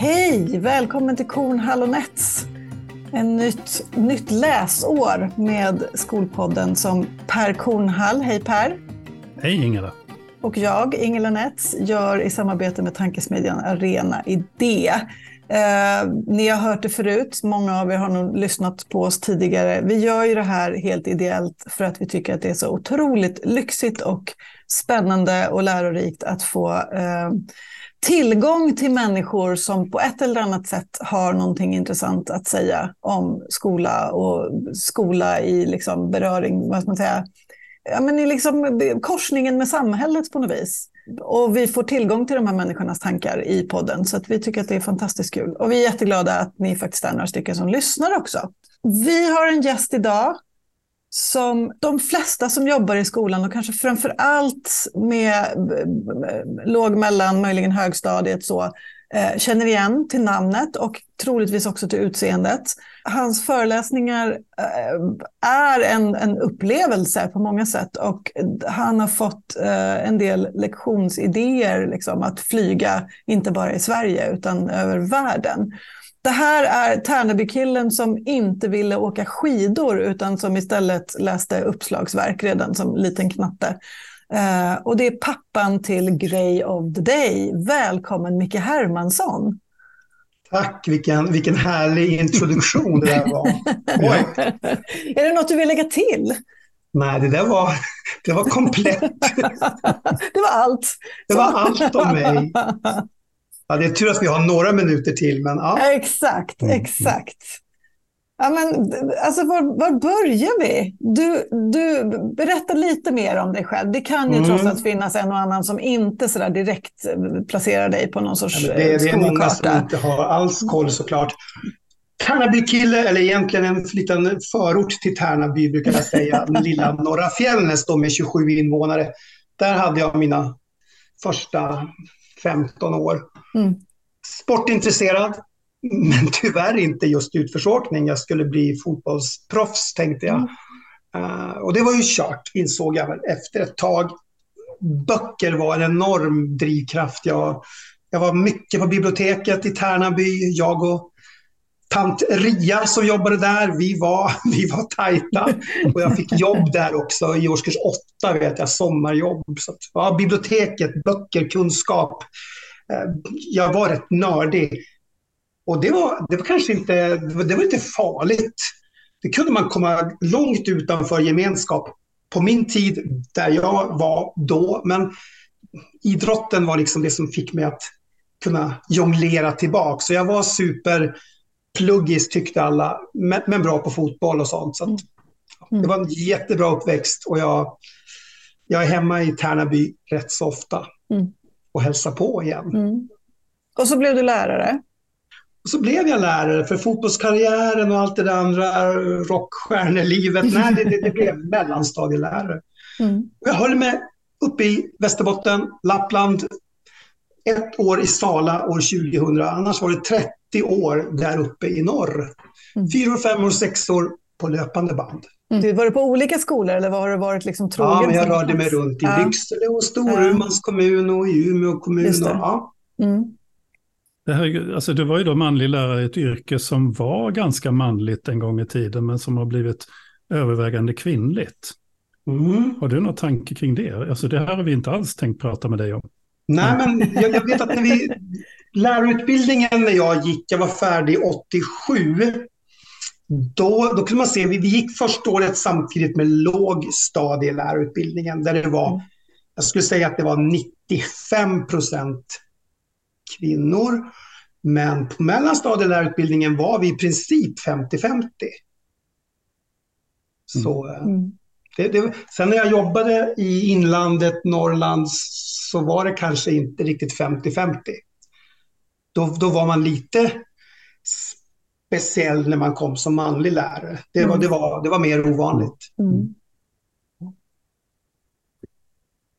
Hej! Välkommen till Kornhall och Nets. En nytt, nytt läsår med Skolpodden som Per Kornhall, hej Per. Hej Ingela. Och jag, Ingela Nets, gör i samarbete med tankesmedjan Arena Idé. Eh, ni har hört det förut, många av er har nog lyssnat på oss tidigare. Vi gör ju det här helt ideellt för att vi tycker att det är så otroligt lyxigt och spännande och lärorikt att få eh, tillgång till människor som på ett eller annat sätt har någonting intressant att säga om skola och skola i liksom beröring, vad ska man säga, ja, men i liksom korsningen med samhället på något vis. Och vi får tillgång till de här människornas tankar i podden, så att vi tycker att det är fantastiskt kul. Och vi är jätteglada att ni faktiskt är några stycken som lyssnar också. Vi har en gäst idag som de flesta som jobbar i skolan och kanske framför allt med eh, låg, mellan, möjligen högstadiet så, eh, känner igen till namnet och troligtvis också till utseendet. Hans föreläsningar eh, är en, en upplevelse på många sätt och han har fått en del lektionsidéer, liksom, att flyga, inte bara i Sverige utan över världen. Det här är Tärnabykillen som inte ville åka skidor utan som istället läste uppslagsverk redan som liten knatte. Uh, och det är pappan till Grey of the Day. Välkommen Micke Hermansson. Tack, vilken, vilken härlig introduktion det där var. Oj. är det något du vill lägga till? Nej, det där var, det var komplett. det var allt. Det var allt om mig. Ja, det är tur att vi har några minuter till. Men, ja. Exakt, mm. exakt. Ja, men, alltså, var, var börjar vi? Du, du, berätta lite mer om dig själv. Det kan ju mm. trots allt finnas en och annan som inte så direkt placerar dig på någon sorts ja, det, är, det är många som inte har alls koll såklart. Tärnaby-kille, eller egentligen en liten förort till Tärnaby brukar jag säga. Lilla Norra Fjällnäs då med 27 invånare. Där hade jag mina första 15 år. Mm. Sportintresserad, men tyvärr inte just utförsåkning. Jag skulle bli fotbollsproffs tänkte jag. Uh, och det var ju kört, insåg jag väl efter ett tag. Böcker var en enorm drivkraft. Jag, jag var mycket på biblioteket i Tärnaby. Jag och tant Ria som jobbade där, vi var, vi var tajta. Och jag fick jobb där också i årskurs åtta, vet jag, sommarjobb. Så, ja, biblioteket, böcker, kunskap. Eh, jag var rätt nördig. Och det var, det var kanske inte, det var inte farligt. Det kunde man komma långt utanför gemenskap. På min tid, där jag var då, men idrotten var liksom det som fick mig att kunna jonglera tillbaka. Så jag var superpluggis tyckte alla, men, men bra på fotboll och sånt. Så mm. Det var en jättebra uppväxt och jag, jag är hemma i Tärnaby rätt så ofta. Mm och hälsa på igen. Mm. Och så blev du lärare? Och så blev jag lärare för fotbollskarriären och allt det där andra rockstjärnelivet. Nej, det, det, det blev mellanstadielärare. Mm. Jag höll mig uppe i Västerbotten, Lappland, ett år i Sala år 2000. Annars var det 30 år där uppe i norr. Mm. Fyra, fem år, sex år på löpande band. Mm. Du, var du på olika skolor eller har du varit liksom trogen? Ja, men jag rörde mig runt i ja. Lycksele och Storumans ja. kommun och i Umeå kommun. Och, ja. Mm. Det här, alltså du var ju då manlig lärare i ett yrke som var ganska manligt en gång i tiden, men som har blivit övervägande kvinnligt. Mm. Har du någon tanke kring det? Alltså det här har vi inte alls tänkt prata med dig om. Nej, men jag, jag vet att när vi, lärarutbildningen när jag gick, jag var färdig 87, då, då kunde man se, vi, vi gick första året samtidigt med lågstadielärarutbildningen där det var, mm. jag skulle säga att det var 95 procent kvinnor. Men på mellanstadielärarutbildningen var vi i princip 50-50. Så, mm. mm. det, det, sen när jag jobbade i inlandet, Norrland, så var det kanske inte riktigt 50-50. Då, då var man lite speciell när man kom som manlig lärare. Det var, mm. det var, det var mer ovanligt. Mm.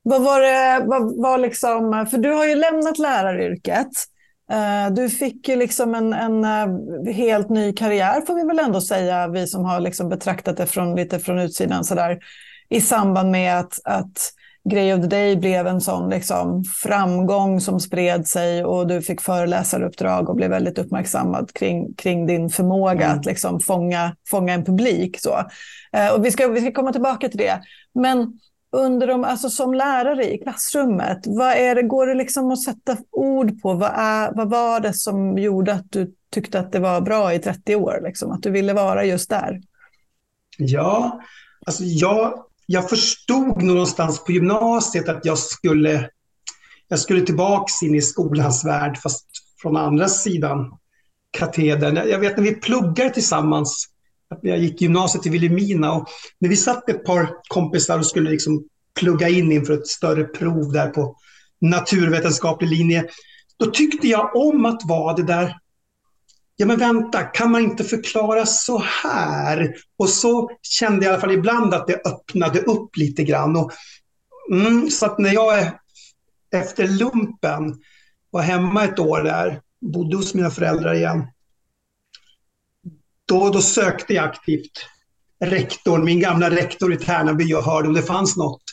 Vad var det, vad var liksom, för du har ju lämnat läraryrket. Eh, du fick ju liksom en, en eh, helt ny karriär får vi väl ändå säga, vi som har liksom betraktat det från, lite från utsidan sådär, i samband med att, att Grej of the Day blev en sån liksom, framgång som spred sig och du fick föreläsaruppdrag och blev väldigt uppmärksammad kring, kring din förmåga mm. att liksom, fånga, fånga en publik. Så. Eh, och vi, ska, vi ska komma tillbaka till det. Men under de, alltså som lärare i klassrummet, vad är det, går det liksom att sätta ord på? Vad, är, vad var det som gjorde att du tyckte att det var bra i 30 år? Liksom, att du ville vara just där? Ja, alltså jag, jag förstod någonstans på gymnasiet att jag skulle, jag skulle tillbaka in i skolans värld, fast från andra sidan katedern. Jag vet när vi pluggade tillsammans, jag gick gymnasiet i Vilhelmina och när vi satt ett par kompisar och skulle liksom plugga in inför ett större prov där på naturvetenskaplig linje, då tyckte jag om att vara det där ja men vänta, kan man inte förklara så här? Och så kände jag i alla fall ibland att det öppnade upp lite grann. Och, mm, så att när jag efter lumpen var hemma ett år där, bodde hos mina föräldrar igen, då, då sökte jag aktivt rektorn, min gamla rektor i Tärnaby och hörde om det fanns något.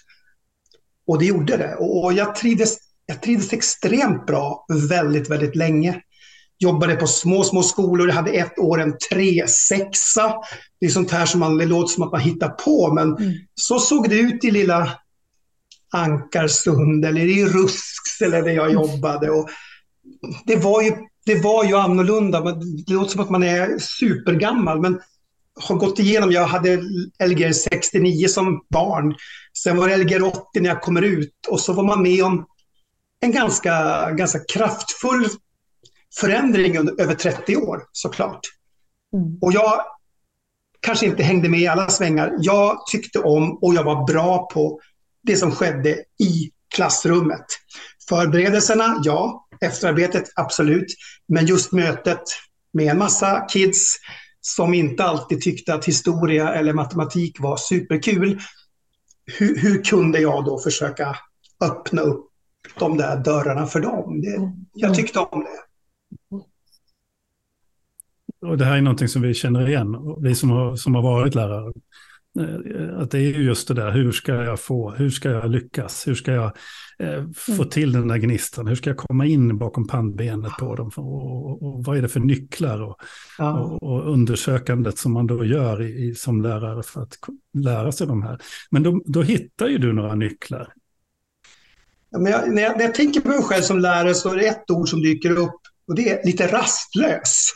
Och det gjorde det. Och jag trivdes, jag trivdes extremt bra väldigt, väldigt länge jobbade på små, små skolor. Jag hade ett år en tre, sexa. Det är sånt här som man, det låter som att man hittar på, men mm. så såg det ut i lilla Ankarsund eller i Rusks eller där jag jobbade. Och det, var ju, det var ju annorlunda. Det låter som att man är supergammal, men har gått igenom, jag hade Lgr 69 som barn. Sen var det Lgr 80 när jag kommer ut och så var man med om en ganska, ganska kraftfull förändring över 30 år såklart. Mm. Och jag kanske inte hängde med i alla svängar. Jag tyckte om och jag var bra på det som skedde i klassrummet. Förberedelserna, ja. Efterarbetet, absolut. Men just mötet med en massa kids som inte alltid tyckte att historia eller matematik var superkul. Hur, hur kunde jag då försöka öppna upp de där dörrarna för dem? Det, jag tyckte om det. Och det här är någonting som vi känner igen, vi som har, som har varit lärare. Eh, att det är just det där, hur ska jag få, hur ska jag lyckas, hur ska jag eh, få mm. till den där gnistan, hur ska jag komma in bakom pannbenet på dem och, och, och vad är det för nycklar och, ja. och, och, undersökandet som man då gör i, som lärare för att lära sig de här. Men då, då hittar ju du några nycklar. Ja, men jag, när, jag, när jag tänker på mig själv som lärare så är det ett ord som dyker upp och det är lite rastlös.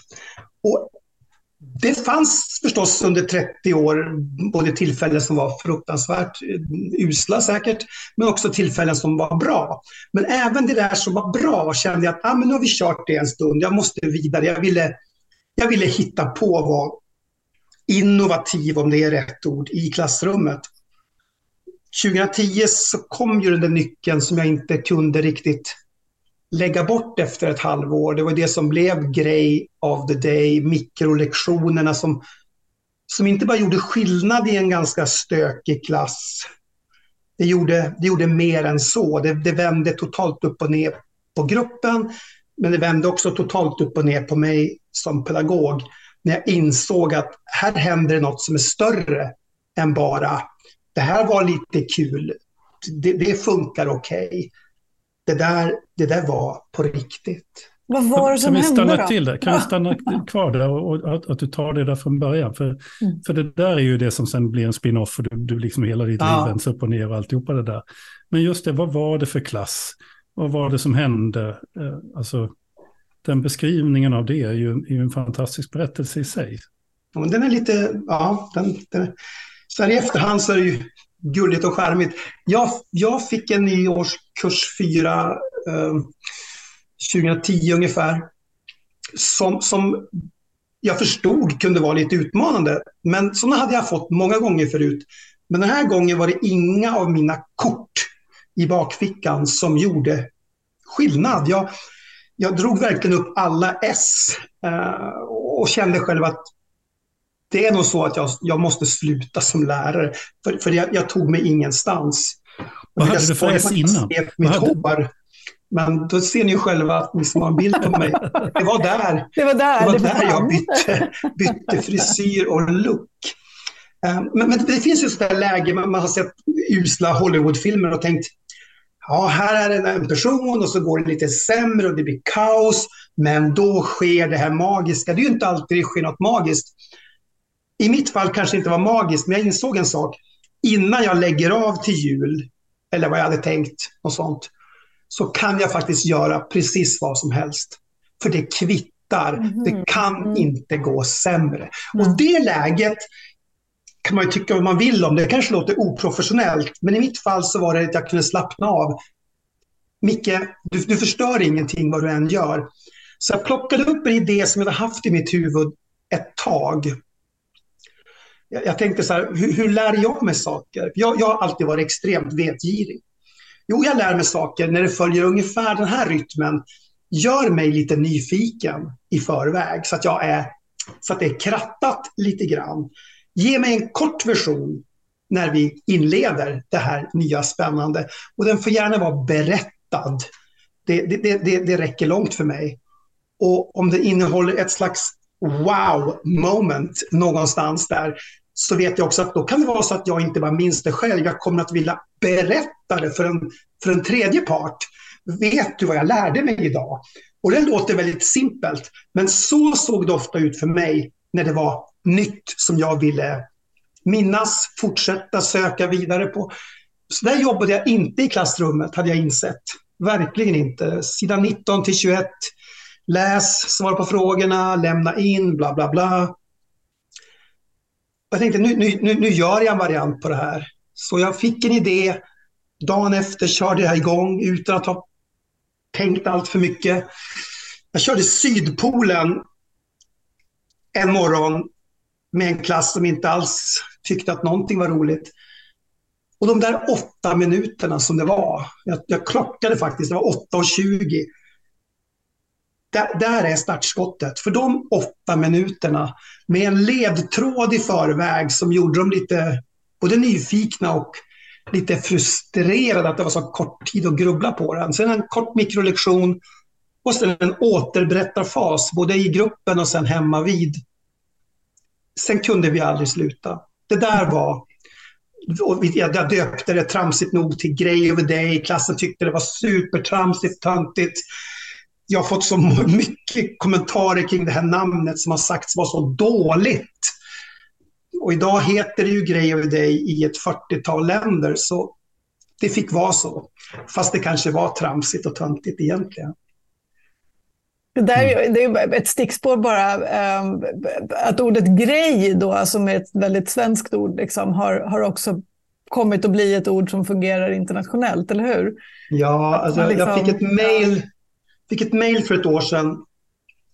Och det fanns förstås under 30 år både tillfällen som var fruktansvärt eh, usla säkert, men också tillfällen som var bra. Men även det där som var bra kände jag att ah, men nu har vi kört det en stund, jag måste vidare. Jag ville, jag ville hitta på vad innovativ, om det är rätt ord, i klassrummet. 2010 så kom ju den där nyckeln som jag inte kunde riktigt lägga bort efter ett halvår. Det var det som blev grej of the day, mikrolektionerna som, som inte bara gjorde skillnad i en ganska stökig klass. Det gjorde, det gjorde mer än så. Det, det vände totalt upp och ner på gruppen, men det vände också totalt upp och ner på mig som pedagog när jag insåg att här händer något som är större än bara det här var lite kul, det, det funkar okej. Okay det där, det där var på riktigt. Vad var det som hände då? Kan vi stanna till där? Kan vi stanna kvar där och, och att, att, du tar det där från början? För, mm. för det där är ju det som sen blir en spin-off och du, du liksom hela ditt ja. liv vänds upp och ner och alltihopa det där. Men just det, vad var det för klass? Vad var det som hände? Eh, alltså, den beskrivningen av det är ju, är ju en fantastisk berättelse i sig. Ja, den är lite, ja, den, den, så här i efterhand så är det ju gulligt och charmigt. Jag, jag fick en ny årskurs 4 eh, 2010 ungefär. Som, som jag förstod kunde vara lite utmanande. Men sådana hade jag fått många gånger förut. Men den här gången var det inga av mina kort i bakfickan som gjorde skillnad. Jag, jag drog verkligen upp alla S eh, och kände själv att det är nog så att jag, jag måste sluta som lärare, för, för jag, jag tog mig ingenstans. Vad hade du för S innan? Mitt hår. Men då ser ni ju själva att ni som har en bild på mig. Det var där, det var där, det var där jag bytte, bytte frisyr och look. Um, men, men, det finns ju sådär läge, man, man har sett usla Hollywoodfilmer och tänkt ja, här är det en person och så går det lite sämre och det blir kaos. Men då sker det här magiska. Det är ju inte alltid det sker något magiskt. I mitt fall kanske det inte var magiskt, men jag insåg en sak. Innan jag lägger av till jul, eller vad jag hade tänkt, och sånt, så kan jag faktiskt göra precis vad som helst. För det kvittar. Mm. Det kan mm. inte gå sämre. Mm. Och det läget kan man ju tycka vad man vill om. Det kanske låter oprofessionellt, men i mitt fall så var det att jag kunde slappna av. Micke, du, du förstör ingenting vad du än gör. Så jag plockade upp en idé som jag hade haft i mitt huvud ett tag. Jag, jag tänkte så här, hur, hur, lär jag mig saker? Jag, jag har alltid varit extremt vetgirig. Jo, jag lär mig saker när det följer ungefär den här rytmen. Gör mig lite nyfiken i förväg så att jag är så att det är krattat lite grann. Ge mig en kort version när vi inleder det här nya spännande. Och den får gärna vara berättad. Det, det, det, det räcker långt för mig. Och om det innehåller ett slags wow moment någonstans där så vet jag också att då kan det vara så att jag inte bara minns det själv. Jag kommer att vilja berätta det för en, för en tredje part. Vet du vad jag lärde mig idag? Och det låter väldigt simpelt, men så såg det ofta ut för mig när det var nytt som jag ville minnas, fortsätta söka vidare på. Så där jobbade jag inte i klassrummet, hade jag insett. Verkligen inte. Sidan 19 till 21. Läs, svara på frågorna, lämna in, bla bla bla. Jag tänkte nu, nu, nu gör jag en variant på det här. Så jag fick en idé. Dagen efter körde jag igång utan att ha tänkt allt för mycket. Jag körde Sydpolen en morgon med en klass som inte alls tyckte att någonting var roligt. Och de där åtta minuterna som det var, jag, jag klockade faktiskt, det var 8.20. Där, där är startskottet. För de åtta minuterna med en ledtråd i förväg som gjorde dem lite både nyfikna och lite frustrerade att det var så kort tid att grubbla på den. Sen en kort mikrolektion och sen en återberättarfas, både i gruppen och sen hemma vid. Sen kunde vi aldrig sluta. Det där var... Och jag döpte det tramsigt nog till Grej of the Day. Klassen tyckte det var supertramsigt, töntigt. Jag har fått så mycket kommentarer kring det här namnet som har sagts vara så dåligt. Och idag heter det ju Grey the Day i ett 40-tal länder, så det fick vara så. Fast det kanske var tramsigt och töntigt egentligen. Det, där, mm. det är ett stickspår bara, um, att ordet grej då, som är ett väldigt svenskt ord, liksom, har, har också kommit att bli ett ord som fungerar internationellt, eller hur? Ja, alltså, liksom, jag fick ett mail fick ett mail för ett år sedan.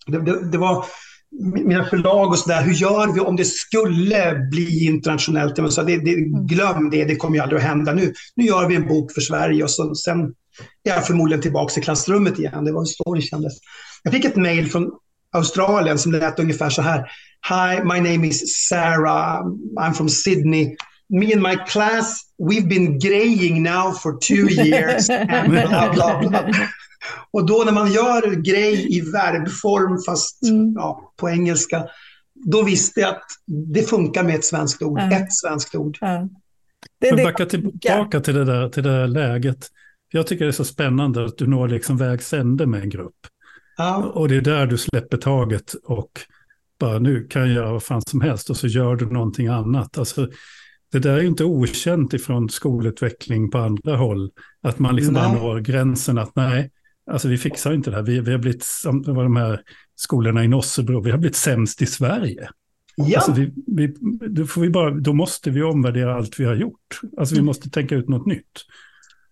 Det, det, det var mina förlag och sådär, hur gör vi om det skulle bli internationellt? Jag sa, det, det, mm. glöm det, det kommer ju aldrig att hända. Nu, nu gör vi en bok för Sverige och så, sen är jag förmodligen tillbaka i klassrummet igen. Det var så det kändes. Jag fick ett mejl från Australien som lät ungefär så här. Hi, my name is Sarah. I'm from Sydney. Me and my class, we've been graying now for two years. And bla, bla, bla. Och då när man gör grej i verbform, fast mm. ja, på engelska, då visste jag att det funkar med ett svenskt ord. Ja. Ett svenskt ord. Ja. Det, det, backa tillbaka till det, där, till det där läget. Jag tycker det är så spännande att du når liksom vägs ände med en grupp. Ja. Och det är där du släpper taget och bara nu kan jag göra vad fan som helst och så gör du någonting annat. Alltså, det där är ju inte okänt ifrån skolutveckling på andra håll. Att man liksom bara når gränsen att nej, alltså vi fixar inte det här. Vi, vi har blivit, var de här skolorna i Nossebro, vi har blivit sämst i Sverige. Ja. Alltså vi, vi, då, får vi bara, då måste vi omvärdera allt vi har gjort. Alltså vi mm. måste tänka ut något nytt.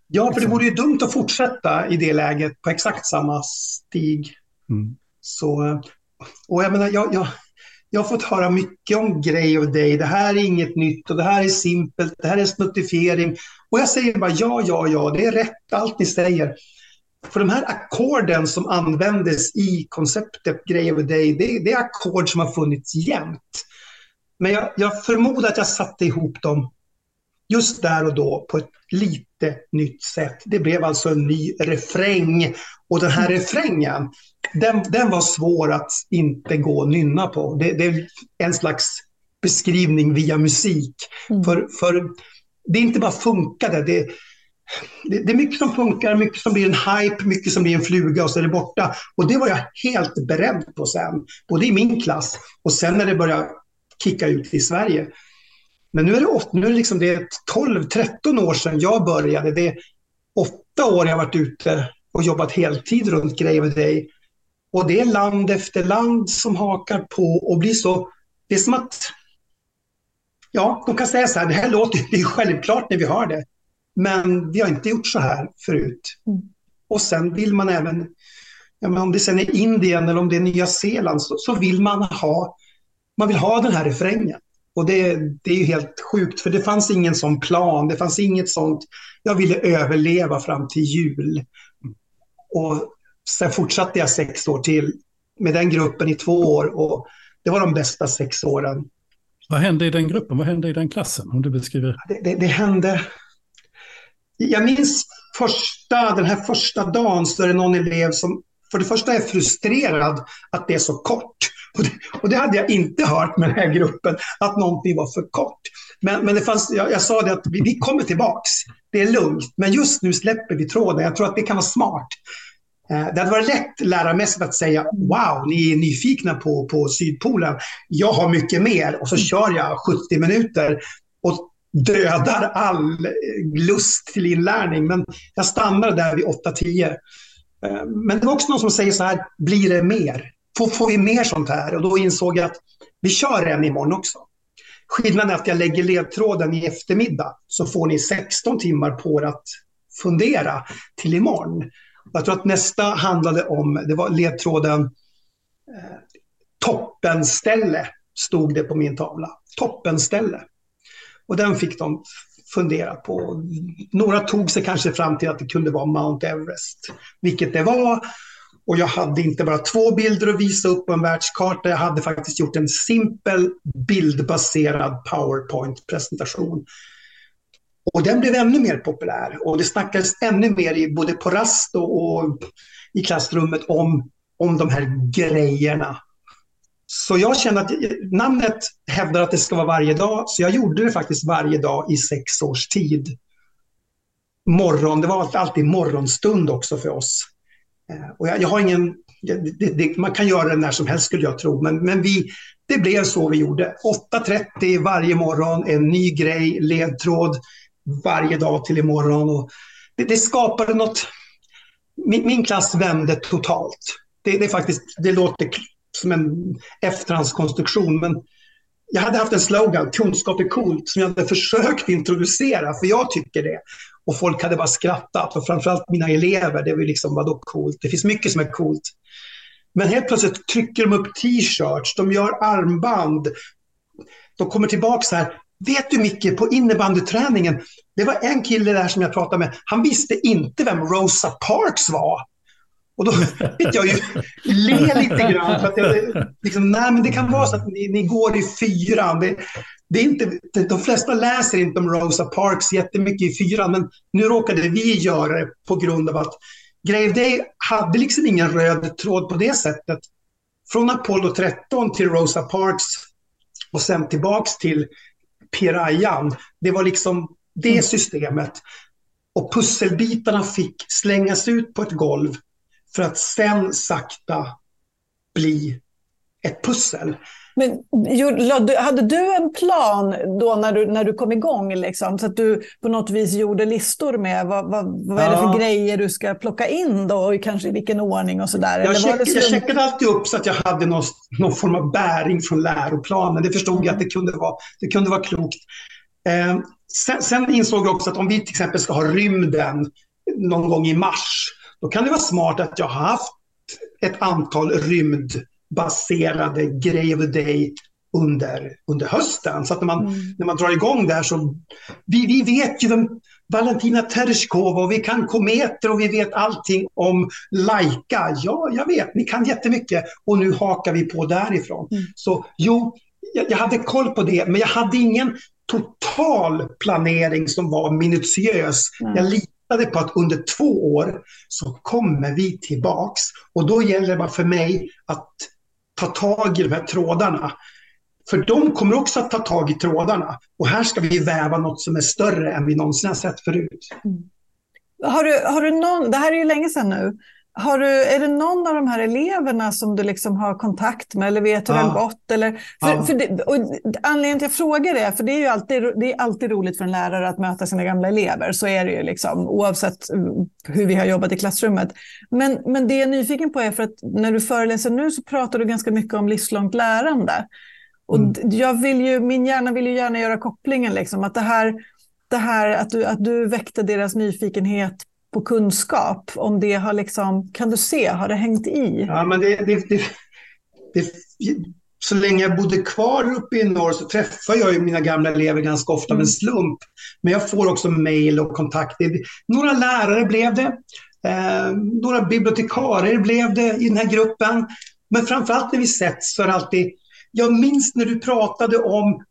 Ja, för det vore ju dumt att fortsätta i det läget på exakt samma stig. Mm. Så, och jag menar, jag, jag, jag har fått höra mycket om Grey och Day. Det här är inget nytt och det här är simpelt. Det här är snuttifiering. Och jag säger bara ja, ja, ja, det är rätt allt ni säger. För de här ackorden som användes i konceptet Grey of Day, det, det är ackord som har funnits jämt. Men jag, jag förmodar att jag satte ihop dem just där och då på ett lite nytt sätt. Det blev alltså en ny refräng. Och den här refrängen, den, den var svår att inte gå och nynna på. Det, det är en slags beskrivning via musik. Mm. För, för det inte bara funkade, det, det, det, är mycket som funkar, mycket som blir en hype, mycket som blir en fluga och så är det borta. Och det var jag helt beredd på sen, både i min klass och sen när det började kicka ut i Sverige. Men nu är det, nu är det, liksom det 12-13 år sedan jag började. Det är åtta år jag varit ute och jobbat heltid runt grejer med dig. Och det är land efter land som hakar på och blir så... Det är som att... Ja, de kan säga så här, det här låter ju är självklart när vi hör det. Men vi har inte gjort så här förut. Mm. Och sen vill man även, ja, men om det sen är Indien eller om det är Nya Zeeland, så, så vill man ha, man vill ha den här refrängen. Och det, det är ju helt sjukt, för det fanns ingen sån plan, det fanns inget sånt. Jag ville överleva fram till jul. Och sen fortsatte jag sex år till med den gruppen i två år och det var de bästa sex åren. Vad hände i den gruppen? Vad hände i den klassen? Om du beskriver. Det, det, det hände... Jag minns första, den här första dagen så är det någon elev som för det första är frustrerad att det är så kort. Och det, och det, hade jag inte hört med den här gruppen, att någonting var för kort. Men, men det fanns, jag, jag sa det att vi, vi, kommer tillbaks. Det är lugnt. Men just nu släpper vi tråden. Jag tror att det kan vara smart. Eh, det hade varit lätt lärarmässigt att säga wow, ni är nyfikna på, på Sydpolen. Jag har mycket mer och så kör jag 70 minuter och dödar all lust till inlärning. Men jag stannar där vid 8-10. Eh, men det var också någon som säger så här, blir det mer? Får, får vi mer sånt här? Och då insåg jag att vi kör en imorgon också. Skillnaden är att jag lägger ledtråden i eftermiddag så får ni 16 timmar på er att fundera till imorgon. Jag tror att nästa handlade om, det var ledtråden eh, toppenställe, stod det på min tavla. Toppenställe. Och den fick de fundera på. Några tog sig kanske fram till att det kunde vara Mount Everest, vilket det var. Och jag hade inte bara två bilder att visa upp på en världskarta, jag hade faktiskt gjort en simpel bildbaserad PowerPoint-presentation. Och den blev ännu mer populär och det snackades ännu mer i, både på rast och, och i klassrummet om, om de här grejerna. Så jag känner att namnet hävdar att det ska vara varje dag, så jag gjorde det faktiskt varje dag i sex års tid. Morgon, det var alltid morgonstund också för oss. Eh, och jag, jag har ingen, det, det, man kan göra det när som helst skulle jag tro, men, men vi, det blev så vi gjorde. 8.30 varje morgon, en ny grej, ledtråd varje dag till imorgon. Och det, det skapade något, min, min klass vände totalt. Det, det, är faktiskt, det låter som en efterhandskonstruktion, men jag hade haft en slogan, kunskap är coolt, som jag hade försökt introducera, för jag tycker det. Och folk hade bara skrattat, och framförallt mina elever, det var liksom, vadå coolt? Det finns mycket som är coolt. Men helt plötsligt trycker de upp t-shirts, de gör armband. De kommer tillbaka så här, vet du Micke, på innebandyträningen, det var en kille där som jag pratade med, han visste inte vem Rosa Parks var. Och då fick jag ju le lite grann. För att jag, liksom, nej, men det kan vara så att ni, ni går i fyran. Det, det är inte, de flesta läser inte om Rosa Parks jättemycket i fyran, men nu råkade vi göra det på grund av att Grave Day hade liksom ingen röd tråd på det sättet. Från Apollo 13 till Rosa Parks och sen tillbaks till Pirayan. Det var liksom det mm. systemet. Och pusselbitarna fick slängas ut på ett golv för att sen sakta bli ett pussel. Men hade du en plan då när du, när du kom igång? Liksom, så att du på något vis gjorde listor med vad, vad, vad är det för grejer du ska plocka in då och kanske i vilken ordning och sådär? Jag, check, jag checkade alltid upp så att jag hade någon, någon form av bäring från läroplanen. Det förstod mm. jag att det kunde vara, det kunde vara klokt. Eh, sen, sen insåg jag också att om vi till exempel ska ha rymden någon gång i mars då kan det vara smart att jag har haft ett antal rymdbaserade Grave Day under, under hösten. Så att när man, mm. när man drar igång där så... Vi, vi vet ju vem Valentina Tereshkova och vi kan kometer och vi vet allting om Laika. Ja, jag vet, ni kan jättemycket och nu hakar vi på därifrån. Mm. Så jo, jag, jag, hade koll på det, men jag hade ingen total planering som var minutiös. Mm. Jag litade på att under två år så kommer vi tillbaks. Och då gäller det bara för mig att ta tag i de här trådarna. För de kommer också att ta tag i trådarna. Och här ska vi väva något som är större än vi någonsin har sett förut. Mm. Har du, har du någon, det här är ju länge sedan nu. Har du, är det någon av de här eleverna som du liksom har kontakt med eller vet hur ja. det har gått? Eller, för, ja. för det, och anledningen till att jag frågar det, för det är ju alltid, det är alltid roligt för en lärare att möta sina gamla elever, så är det ju liksom, oavsett hur vi har jobbat i klassrummet. Men, men det jag är nyfiken på är för att när du föreläser nu så pratar du ganska mycket om livslångt lärande. Och mm. jag vill ju, min hjärna vill ju gärna göra kopplingen, liksom, att det här, det här att, du, att du väckte deras nyfikenhet på kunskap, om det har liksom, kan du se, har det hängt i? Ja, men det, det, det, det så länge jag bodde kvar uppe i norr så träffar jag mina gamla elever ganska ofta mm. med slump. Men jag får också mejl och kontakter. Några lärare blev det. Eh, några bibliotekarier blev det i den här gruppen. Men framförallt när vi sätts så är det alltid, jag minns när du pratade om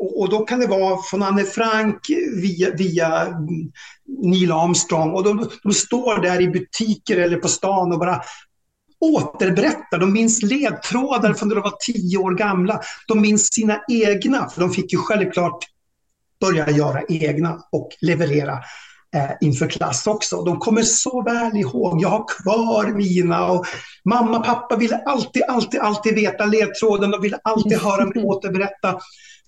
och, då kan det vara från Anne Frank via, via Neil Armstrong. Och de, de står där i butiker eller på stan och bara återberättar. De minns ledtrådar från när de var tio år gamla. De minns sina egna, för de fick ju självklart börja göra egna och leverera eh, inför klass också. De kommer så väl ihåg. Jag har kvar mina och mamma och pappa ville alltid, alltid, alltid veta ledtråden. De ville alltid höra mig återberätta.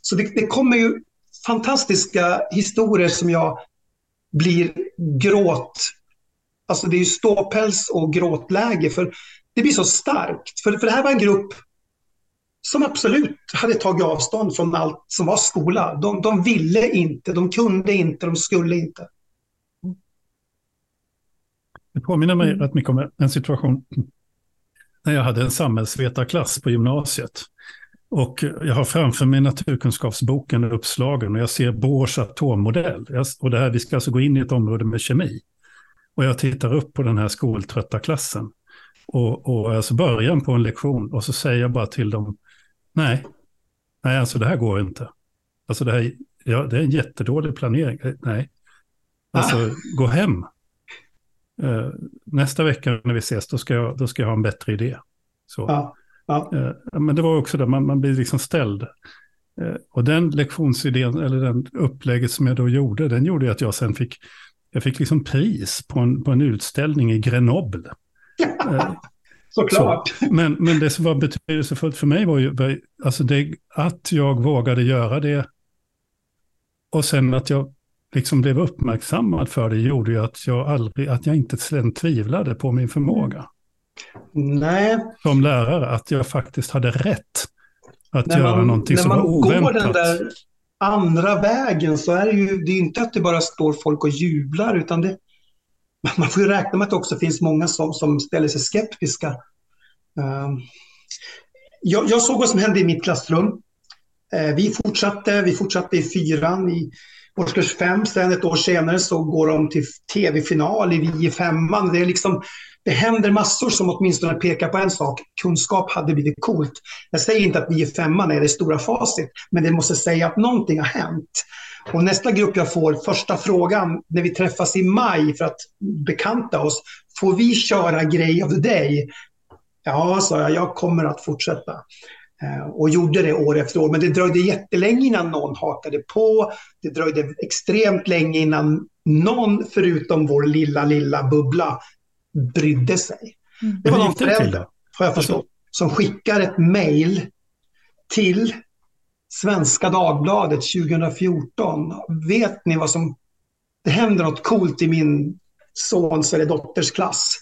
Så det, det kommer ju fantastiska historier som jag blir gråt... Alltså det är ju ståpäls och gråtläge för det blir så starkt. För, för det här var en grupp som absolut hade tagit avstånd från allt som var skola. De, de ville inte, de kunde inte, de skulle inte. Det påminner mig rätt mycket om en situation när jag hade en samhällsvetarklass på gymnasiet. Och jag har framför mig naturkunskapsboken uppslagen och jag ser Bohrs atommodell. Och det här, vi ska alltså gå in i ett område med kemi. Och jag tittar upp på den här skoltrötta klassen. Och, och alltså början på en lektion och så säger jag bara till dem, nej, nej alltså det här går inte. Alltså det här, ja, det är en jättedålig planering. Eh, nej, alltså ah. gå hem. Uh, nästa vecka när vi ses, då ska jag, då ska jag ha en bättre idé. Så. Ah. Ja. Eh, men det var också det, man, man blir liksom ställd. Eh, och den lektionsidén, eller den upplägget som jag då gjorde, den gjorde att jag sen fick, jag fick liksom pris på en, på en utställning i Grenoble. Eh, Såklart. Så, men, men det som var betydelsefullt för mig var ju alltså det, att jag vågade göra det. Och sen att jag liksom blev uppmärksammad för det gjorde ju att jag aldrig, att jag inte sen tvivlade på min förmåga. Nej. Som lärare, att jag faktiskt hade rätt att när göra man, någonting som var oväntat. När man går den där andra vägen så är det ju det är inte att det bara står folk och jublar, utan det, man får ju räkna med att det också finns många som, som ställer sig skeptiska. Uh, jag, jag, såg vad som hände i mitt klassrum. Uh, vi fortsatte, vi fortsatte i fyran, i årskurs fem. Sen ett år senare så går de till tv-final i vi i femman. Det är liksom det händer massor som åtminstone pekar på en sak. Kunskap hade blivit coolt. Jag säger inte att vi i femman är det stora facit, men det måste säga att någonting har hänt. Och nästa grupp jag får, första frågan, när vi träffas i maj för att bekanta oss, får vi köra Grej of the Day? Ja, sa jag, jag kommer att fortsätta. Eh, och gjorde det år efter år. Men det dröjde jättelänge innan någon hakade på. Det dröjde extremt länge innan någon förutom vår lilla, lilla bubbla brydde sig. Mm. Det var någon förälder, har jag förstått, som skickar ett mejl till Svenska Dagbladet 2014. Vet ni vad som... Det händer något coolt i min sons eller dotters klass.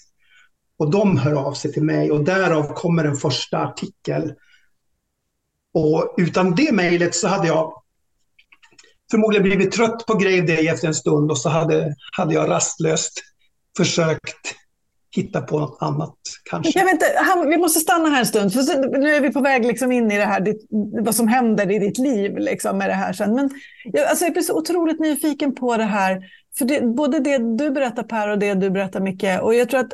Och de hör av sig till mig och därav kommer en första artikel. Och utan det mejlet så hade jag förmodligen blivit trött på Grave Day efter en stund och så hade, hade jag rastlöst försökt hitta på något annat kanske. Jag vet inte, han, vi måste stanna här en stund, för nu är vi på väg liksom in i det här, ditt, vad som händer i ditt liv liksom, med det här sen. Men jag, alltså jag blir så otroligt nyfiken på det här, för det, både det du berättar Per och det du berättar Micke, och jag tror att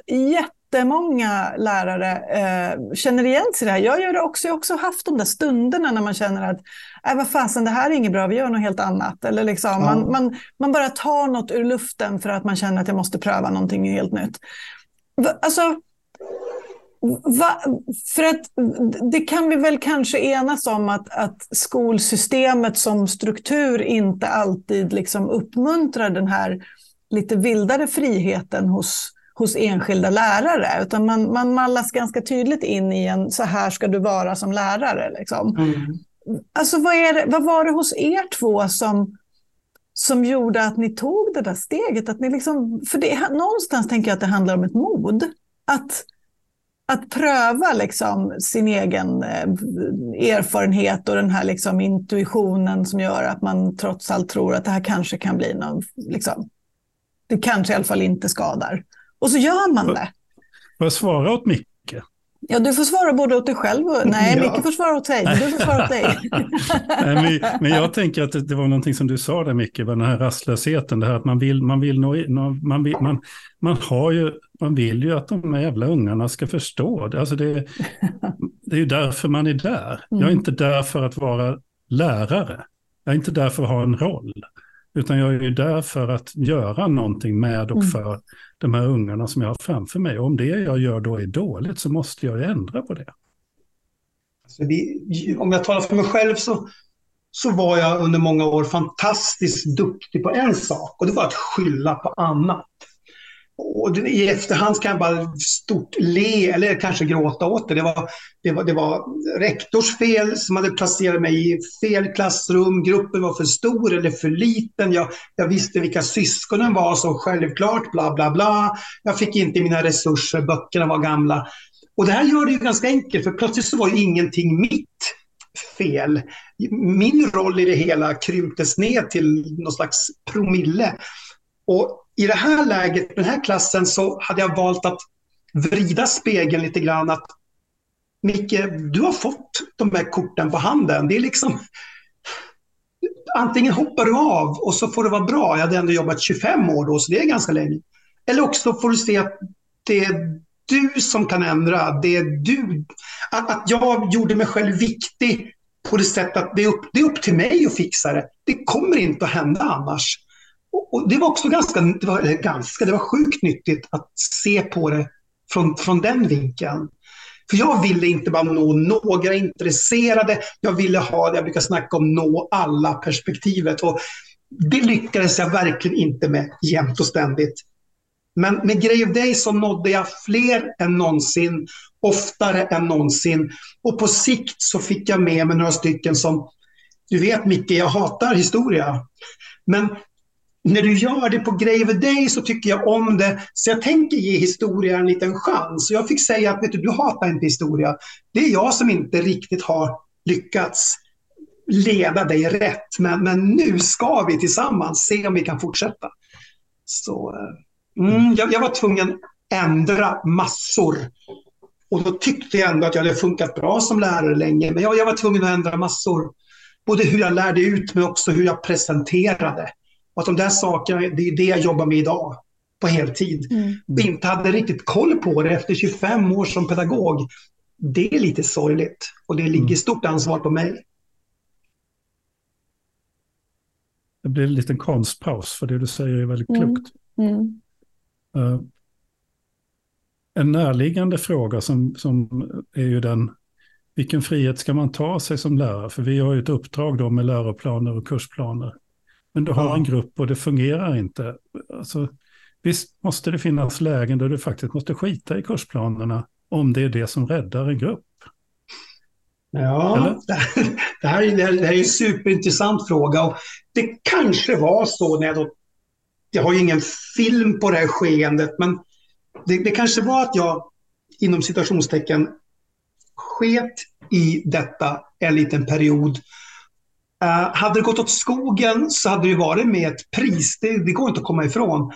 jättemånga lärare eh, känner igen sig i det här. Jag gör det också, jag har också haft de där stunderna när man känner att äh, vad fasen, det här är inget bra, vi gör något helt annat. Eller liksom, ja. man, man, man bara tar något ur luften för att man känner att jag måste pröva någonting helt nytt. Alltså, Va, för att det kan vi väl kanske enas om att, att skolsystemet som struktur inte alltid liksom uppmuntrar den här lite vildare friheten hos, hos enskilda lärare. Utan man, man mallas ganska tydligt in i en så här ska du vara som lärare. Liksom. Mm. Alltså vad, är det, vad var det hos er två som, som gjorde att ni tog det där steget? Att ni liksom, för det, någonstans tänker jag att det handlar om ett mod. Att, att pröva liksom sin egen eh, erfarenhet och den här liksom intuitionen som gör att man trots allt tror att det här kanske kan bli någon, liksom, det kanske i alla fall inte skadar. Och så gör man det. Får jag svara åt Micke? Ja, du får svara både åt dig själv och... Nej, ja. Micke får svara åt dig. Du får svara åt dig. Nej, men, men, jag tänker att det, det, var någonting som du sa där, Micke, den här rastlösheten. Det här att man vill, man vill nå, man, vill, man, man, har ju, man vill ju att de här jävla ungarna ska förstå. Det, alltså det, det är ju därför man är där. Jag är mm. inte där för att vara lärare. Jag är inte där för att ha en roll. Utan jag är ju där för att göra någonting med och mm. för de här ungarna som jag har framför mig. Och om det jag gör då är dåligt så måste jag ändra på det. Alltså det om jag talar för mig själv så, så var jag under många år fantastiskt duktig på en sak och det var att skylla på annat. Och I efterhand kan jag bara stort le eller kanske gråta åt det. Det var, det, var, det var rektors fel som hade placerat mig i fel klassrum. Gruppen var för stor eller för liten. Jag, jag visste vilka syskonen var så självklart, bla bla bla. Jag fick inte mina resurser, böckerna var gamla. Och det här gör det ju ganska enkelt, för plötsligt så var ju ingenting mitt fel. Min roll i det hela krymptes ner till någon slags promille. Och i det här läget, den här klassen, så hade jag valt att vrida spegeln lite grann. Att Micke, du har fått de här korten på handen. Det är liksom... Antingen hoppar du av och så får det vara bra. Jag hade ändå jobbat 25 år då, så det är ganska länge. Eller också får du se att det är du som kan ändra. Det är du. Att, att jag gjorde mig själv viktig på det sättet att det är, upp, det är upp till mig att fixa det. Det kommer inte att hända annars. Och det var också ganska, det var, ganska, det var sjukt nyttigt att se på det från, från den vinkeln. För jag ville inte bara nå några intresserade, jag ville ha det jag brukar snacka om, nå alla perspektivet. Och det lyckades jag verkligen inte med jämt och ständigt. Men med Grey of Day så nådde jag fler än någonsin, oftare än någonsin. Och på sikt så fick jag med mig några stycken som, du vet Micke, jag hatar historia. Men när du gör det på Grave Day så tycker jag om det. Så jag tänker ge historia en liten chans. Jag fick säga att vet du, du hatar inte historia. Det är jag som inte riktigt har lyckats leda dig rätt. Men, men nu ska vi tillsammans se om vi kan fortsätta. Så eh, mm, jag, jag var tvungen att ändra massor. Och då tyckte jag ändå att jag hade funkat bra som lärare länge. Men jag, jag var tvungen att ändra massor. Både hur jag lärde ut men också hur jag presenterade. Och att de där sakerna, det är det jag jobbar med idag på heltid. Mm. Och inte hade riktigt koll på det efter 25 år som pedagog. Det är lite sorgligt och det ligger mm. stort ansvar på mig. Det blir en liten konstpaus för det du säger är väldigt mm. klokt. Mm. Uh, en närliggande fråga som, som är ju den, vilken frihet ska man ta sig som lärare? För vi har ju ett uppdrag då med läroplaner och kursplaner. Men du har ja. en grupp och det fungerar inte. Alltså, visst måste det finnas lägen där du faktiskt måste skita i kursplanerna om det är det som räddar en grupp. Ja, det här, det här, är en superintressant fråga. Och det kanske var så när jag då... Jag har ju ingen film på det här skeendet, men det, det kanske var att jag inom citationstecken sket i detta en liten period Uh, hade det gått åt skogen så hade det varit med ett pris. Det, det går inte att komma ifrån.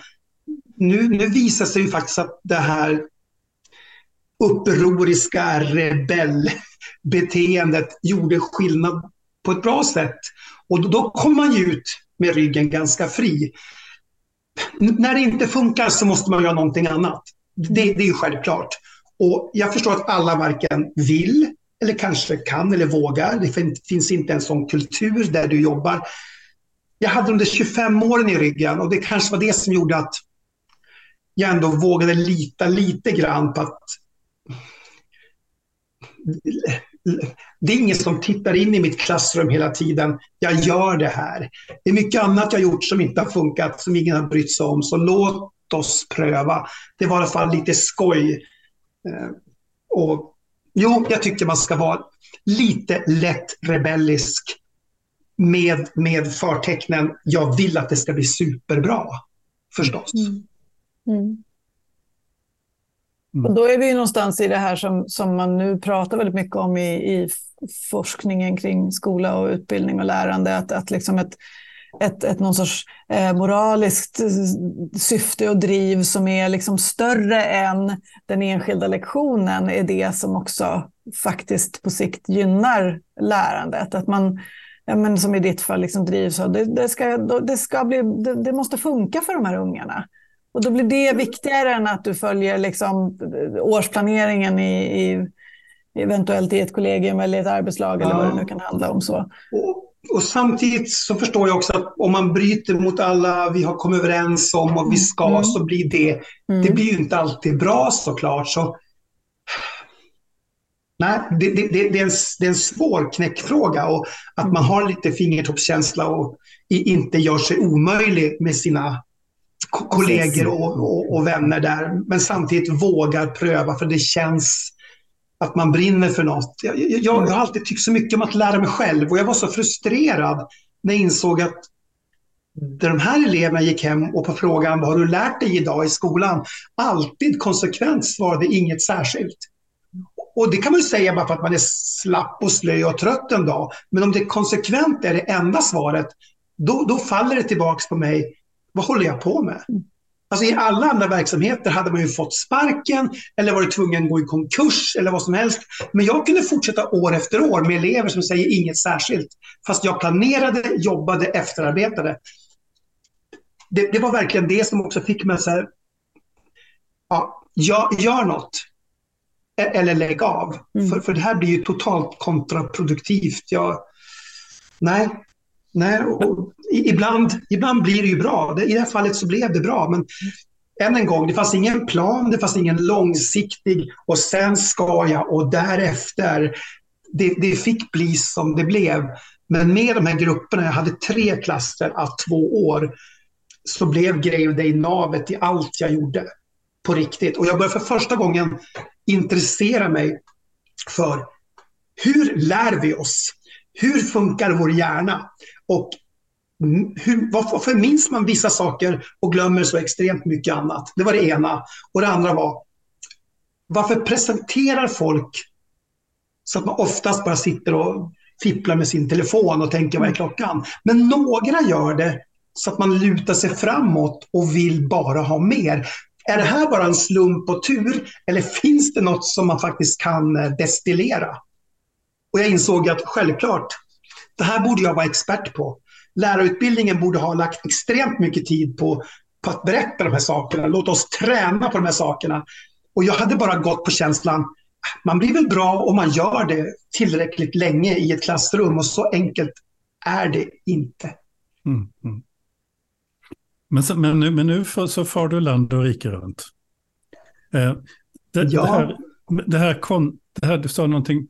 Nu, nu visar sig ju faktiskt att det här upproriska rebellbeteendet gjorde skillnad på ett bra sätt. Och då, då kom man ju ut med ryggen ganska fri. N när det inte funkar så måste man göra någonting annat. Det, det är ju självklart. Och jag förstår att alla varken vill eller kanske kan eller vågar. Det finns inte en sån kultur där du jobbar. Jag hade de där 25 åren i ryggen och det kanske var det som gjorde att jag ändå vågade lita lite grann på att det är ingen som tittar in i mitt klassrum hela tiden. Jag gör det här. Det är mycket annat jag gjort som inte har funkat, som ingen har brytt sig om. Så låt oss pröva. Det var i alla fall lite skoj. Eh, och, jo, jag tycker man ska vara lite lätt rebellisk med, med förtecknen jag vill att det ska bli superbra, förstås. Mm. Mm. Mm. Och då är vi någonstans i det här som, som man nu pratar väldigt mycket om i, i forskningen kring skola och utbildning och lärande, att, att liksom ett, ett, ett någon sorts eh, moraliskt eh, syfte och driv som är liksom större än den enskilda lektionen är det som också faktiskt på sikt gynnar lärandet. Att man, ja, men som i ditt fall, liksom drivs av det, det, ska, det, ska bli, det, det måste funka för de här ungarna. Och då blir det viktigare än att du följer liksom eh, årsplaneringen i, i eventuellt i ett kollegium eller ett arbetslag eller ja. vad det nu kan handla om. Så. Och, och, samtidigt så förstår jag också att om man bryter mot alla vi har kommit överens om och vi ska mm. så blir det, mm. det blir ju inte alltid bra såklart. Så, nej, det, det, det, det, är en, det är en svår knäckfråga och att man mm. har lite fingertoppskänsla och inte gör sig omöjlig med sina kollegor och, och, och, vänner där. Men samtidigt vågar pröva för det känns att man brinner för något. Jag, jag, jag, har alltid tyckt så mycket om att lära mig själv och jag var så frustrerad när jag insåg att de här eleverna gick hem och på frågan vad har du lärt dig idag i skolan? Alltid konsekvent svarade inget särskilt. Och det kan man ju säga bara för att man är slapp och slö och trött en dag. Men om det konsekvent är det enda svaret, då, då faller det tillbaks på mig vad håller jag på med? Alltså I alla andra verksamheter hade man ju fått sparken eller varit tvungen att gå i konkurs eller vad som helst. Men jag kunde fortsätta år efter år med elever som säger inget särskilt. Fast jag planerade, jobbade, efterarbetade. Det, det var verkligen det som också fick mig att säga, ja, gör, gör något. E-, eller lägg av. Mm. För, för det här blir ju totalt kontraproduktivt. Jag, nej, Nej, och ibland, ibland blir det ju bra. I det här fallet så blev det bra. Men än en gång, det fanns ingen plan, det fanns ingen långsiktig och sen ska jag och därefter. Det, det fick bli som det blev. Men med de här grupperna, jag hade tre klasser av två år, så blev Grave Day navet i allt jag gjorde. På riktigt. Och jag började för första gången intressera mig för hur lär vi oss? Hur funkar vår hjärna? Och hur, varför minns man vissa saker och glömmer så extremt mycket annat? Det var det ena. Och det andra var, varför presenterar folk så att man oftast bara sitter och fipplar med sin telefon och tänker vad är klockan? Men några gör det så att man lutar sig framåt och vill bara ha mer. Är det här bara en slump och tur eller finns det något som man faktiskt kan eh, destillera? Och jag insåg att självklart, det här borde jag vara expert på. Lärarutbildningen borde ha lagt extremt mycket tid på, på att berätta de här sakerna. Låt oss träna på de här sakerna. Och jag hade bara gått på känslan, man blir väl bra om man gör det tillräckligt länge i ett klassrum och så enkelt är det inte. Mm, mm. Men, så, men, nu, men nu för, så far du land och rike runt. Eh, det, ja. det, här, det, här kon, det här, du sa någonting,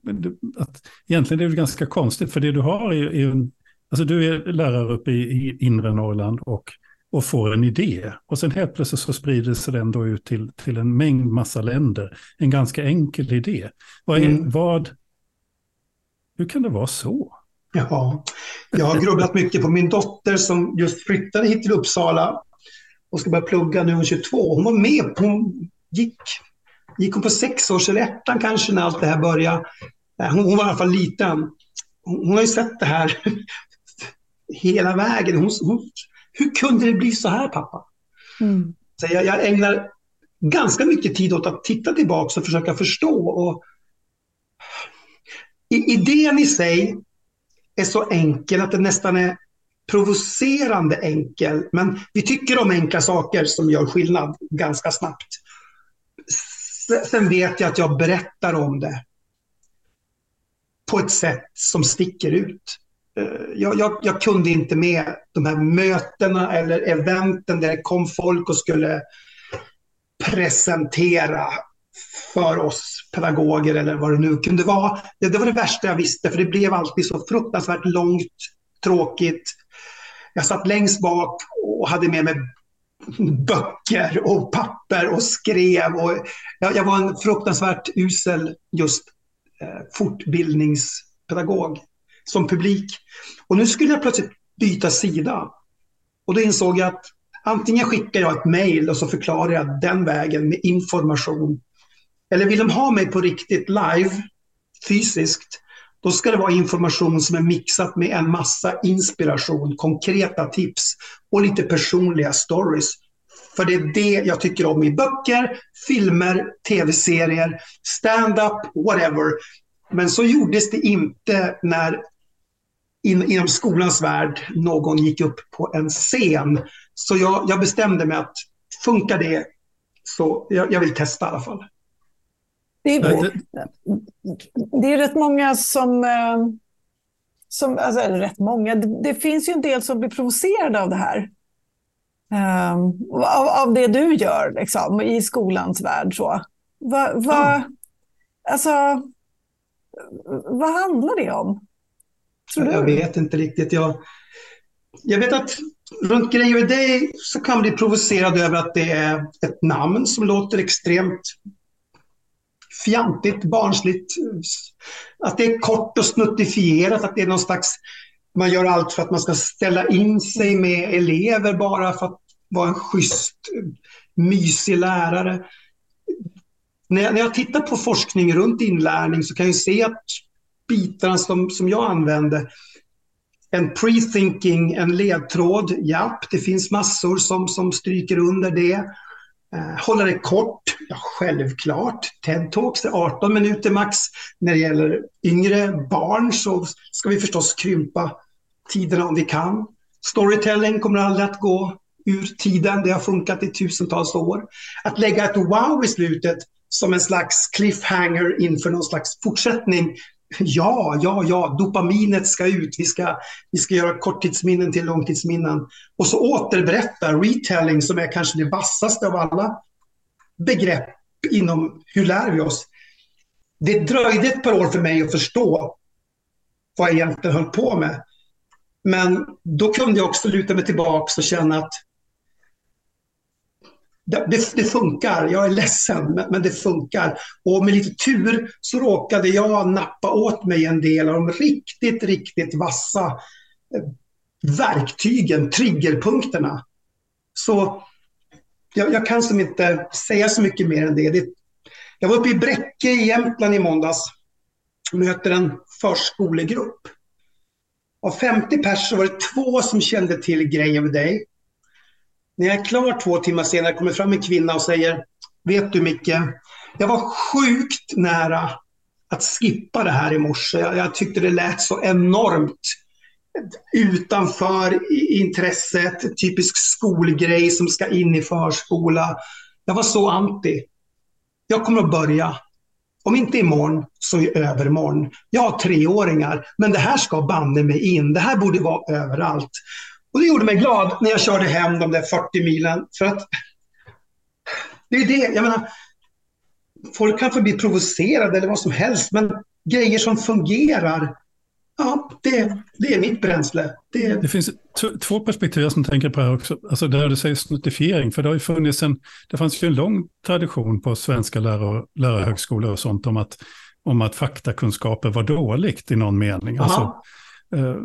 att egentligen är det ganska konstigt, för det du har är, är en, alltså du är lärare uppe i, i inre Norrland och, och får en idé. Och sen helt plötsligt så sprider sig den då ut till, till en mängd massa länder. En ganska enkel idé. Vad, är, mm. vad, hur kan det vara så? Ja, jag har grubblat mycket på min dotter som just flyttade hit till Uppsala och ska börja plugga nu, hon är 22. Hon var med, hon gick gick hon på sex års eller ettan kanske när allt det här började. Eh, hon, hon var i alla fall liten. Hon, hon har ju sett det här hela vägen. Hon, hon, hur kunde det bli så här pappa? Mm. Så jag, jag ägnar ganska mycket tid åt att titta tillbaka och försöka förstå. Och idén i sig är så enkel att det nästan är provocerande enkel. Men vi tycker om enkla saker som gör skillnad ganska snabbt. Sen vet jag att jag berättar om det på ett sätt som sticker ut. Eh, jag, jag, jag, kunde inte med de här mötena eller eventen där det kom folk och skulle presentera för oss pedagoger eller vad det nu kunde vara. Det, det var det värsta jag visste för det blev alltid så fruktansvärt långt, tråkigt. Jag satt längst bak och hade med mig böcker och papper och skrev. Och jag, jag var en fruktansvärt usel just eh, fortbildningspedagog som publik. Och nu skulle jag plötsligt byta sida. Och då insåg jag att antingen skickar jag ett mejl och så förklarar jag den vägen med information. Eller vill de ha mig på riktigt live, fysiskt, då ska det vara information som är mixat med en massa inspiration, konkreta tips och lite personliga stories. För det är det jag tycker om i böcker, filmer, tv-serier, stand-up, whatever. Men så gjordes det inte när in, inom skolans värld någon gick upp på en scen. Så jag, jag bestämde mig att funkar det så jag, jag vill testa i alla fall. Det är, det är rätt många som, eh, som alltså, eller rätt många, det, det, finns ju en del som blir provocerade av det här. Um, av, av det du gör liksom, i skolans värld. Så. Va, va, ja. alltså, vad handlar det om? Jag vet inte riktigt. Jag, jag vet att runt Grejer dig så kan man bli provocerad över att det är ett namn som låter extremt fjantigt, barnsligt. Att det är kort och snuttifierat, att det är någon slags... Man gör allt för att man ska ställa in sig med elever bara för att vara en schysst, mysig lärare. När jag, när jag tittar på forskning runt inlärning så kan jag se att bitarna som, som jag använde. en pre-thinking, en ledtråd, japp, det finns massor som, som stryker under det. Eh, hålla det kort, ja, självklart. TED-talks är 18 minuter max. När det gäller yngre barn så ska vi förstås krympa tiderna om vi kan. Storytelling kommer aldrig att gå ur tiden. Det har funkat i tusentals år. Att lägga ett wow i slutet som en slags cliffhanger inför någon slags fortsättning. Ja, ja, ja, dopaminet ska ut. Vi ska, vi ska göra korttidsminnen till långtidsminnen. Och så återberätta retelling som är kanske det vassaste av alla begrepp inom hur lär vi oss. Det dröjde ett par år för mig att förstå vad jag egentligen höll på med. Men då kunde jag också luta mig tillbaka och känna att det, det, funkar. Jag är ledsen, men, men, det funkar. Och med lite tur så råkade jag nappa åt mig en del av de riktigt, riktigt vassa eh, verktygen, triggerpunkterna. Så jag, jag, kan som inte säga så mycket mer än det. det. Jag var uppe i Bräcke i Jämtland i måndags. Möter en förskolegrupp. Av 50 personer var det två som kände till Grej of Day. När jag är klar två timmar senare kommer fram en kvinna och säger Vet du Micke, jag var sjukt nära att skippa det här i morse. Jag, jag tyckte det lät så enormt utanför intresset, typisk skolgrej som ska in i förskola. Jag var så anti. Jag kommer att börja. Om inte imorgon så i övermorgon. Jag har treåringar, men det här ska banne mig in. Det här borde vara överallt. Och det gjorde mig glad när jag körde hem de där 40 milen. För att det är det, jag menar, folk kan få bli provocerade eller vad som helst, men grejer som fungerar Ja, det, det är mitt bränsle. Det, det finns två perspektiv som tänker på här också. Alltså där du säger snuttifiering, för det har ju funnits en, det fanns ju en lång tradition på svenska lärar, lärarhögskolor och sånt om att, om att faktakunskaper var dåligt i någon mening. Alltså, eh,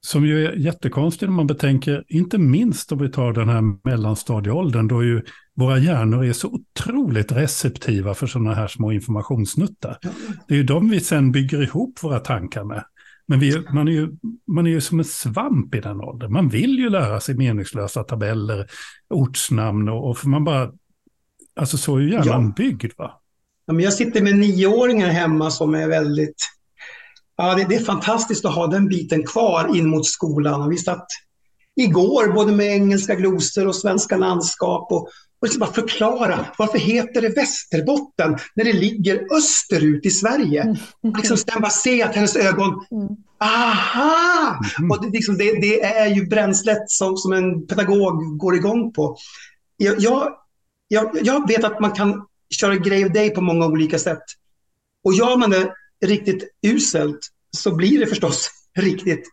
som ju är jättekonstigt om man betänker, inte minst om vi tar den här mellanstadieåldern, då ju våra hjärnor är så otroligt receptiva för sådana här små informationssnuttar. Det är ju de vi sen bygger ihop våra tankar med. Men vi, man, är ju, man är ju som en svamp i den åldern. Man vill ju lära sig meningslösa tabeller, ortsnamn och, och man bara... Alltså så är ju hjärnan ja. byggd va? Ja, men jag sitter med nioåringar hemma som är väldigt... Ja, det, det, är fantastiskt att ha den biten kvar in mot skolan. Och vi satt igår både med engelska glosor och svenska landskap och, och liksom bara förklara varför heter det Västerbotten när det ligger österut i Sverige. Mm. Liksom sen bara se att hennes ögon, mm. aha! Mm. Och det, liksom, det, det, är ju bränslet som, som en pedagog går igång på. Jag, jag, jag, jag vet att man kan köra grej av dig på många olika sätt. Och gör man det riktigt uselt så blir det förstås riktigt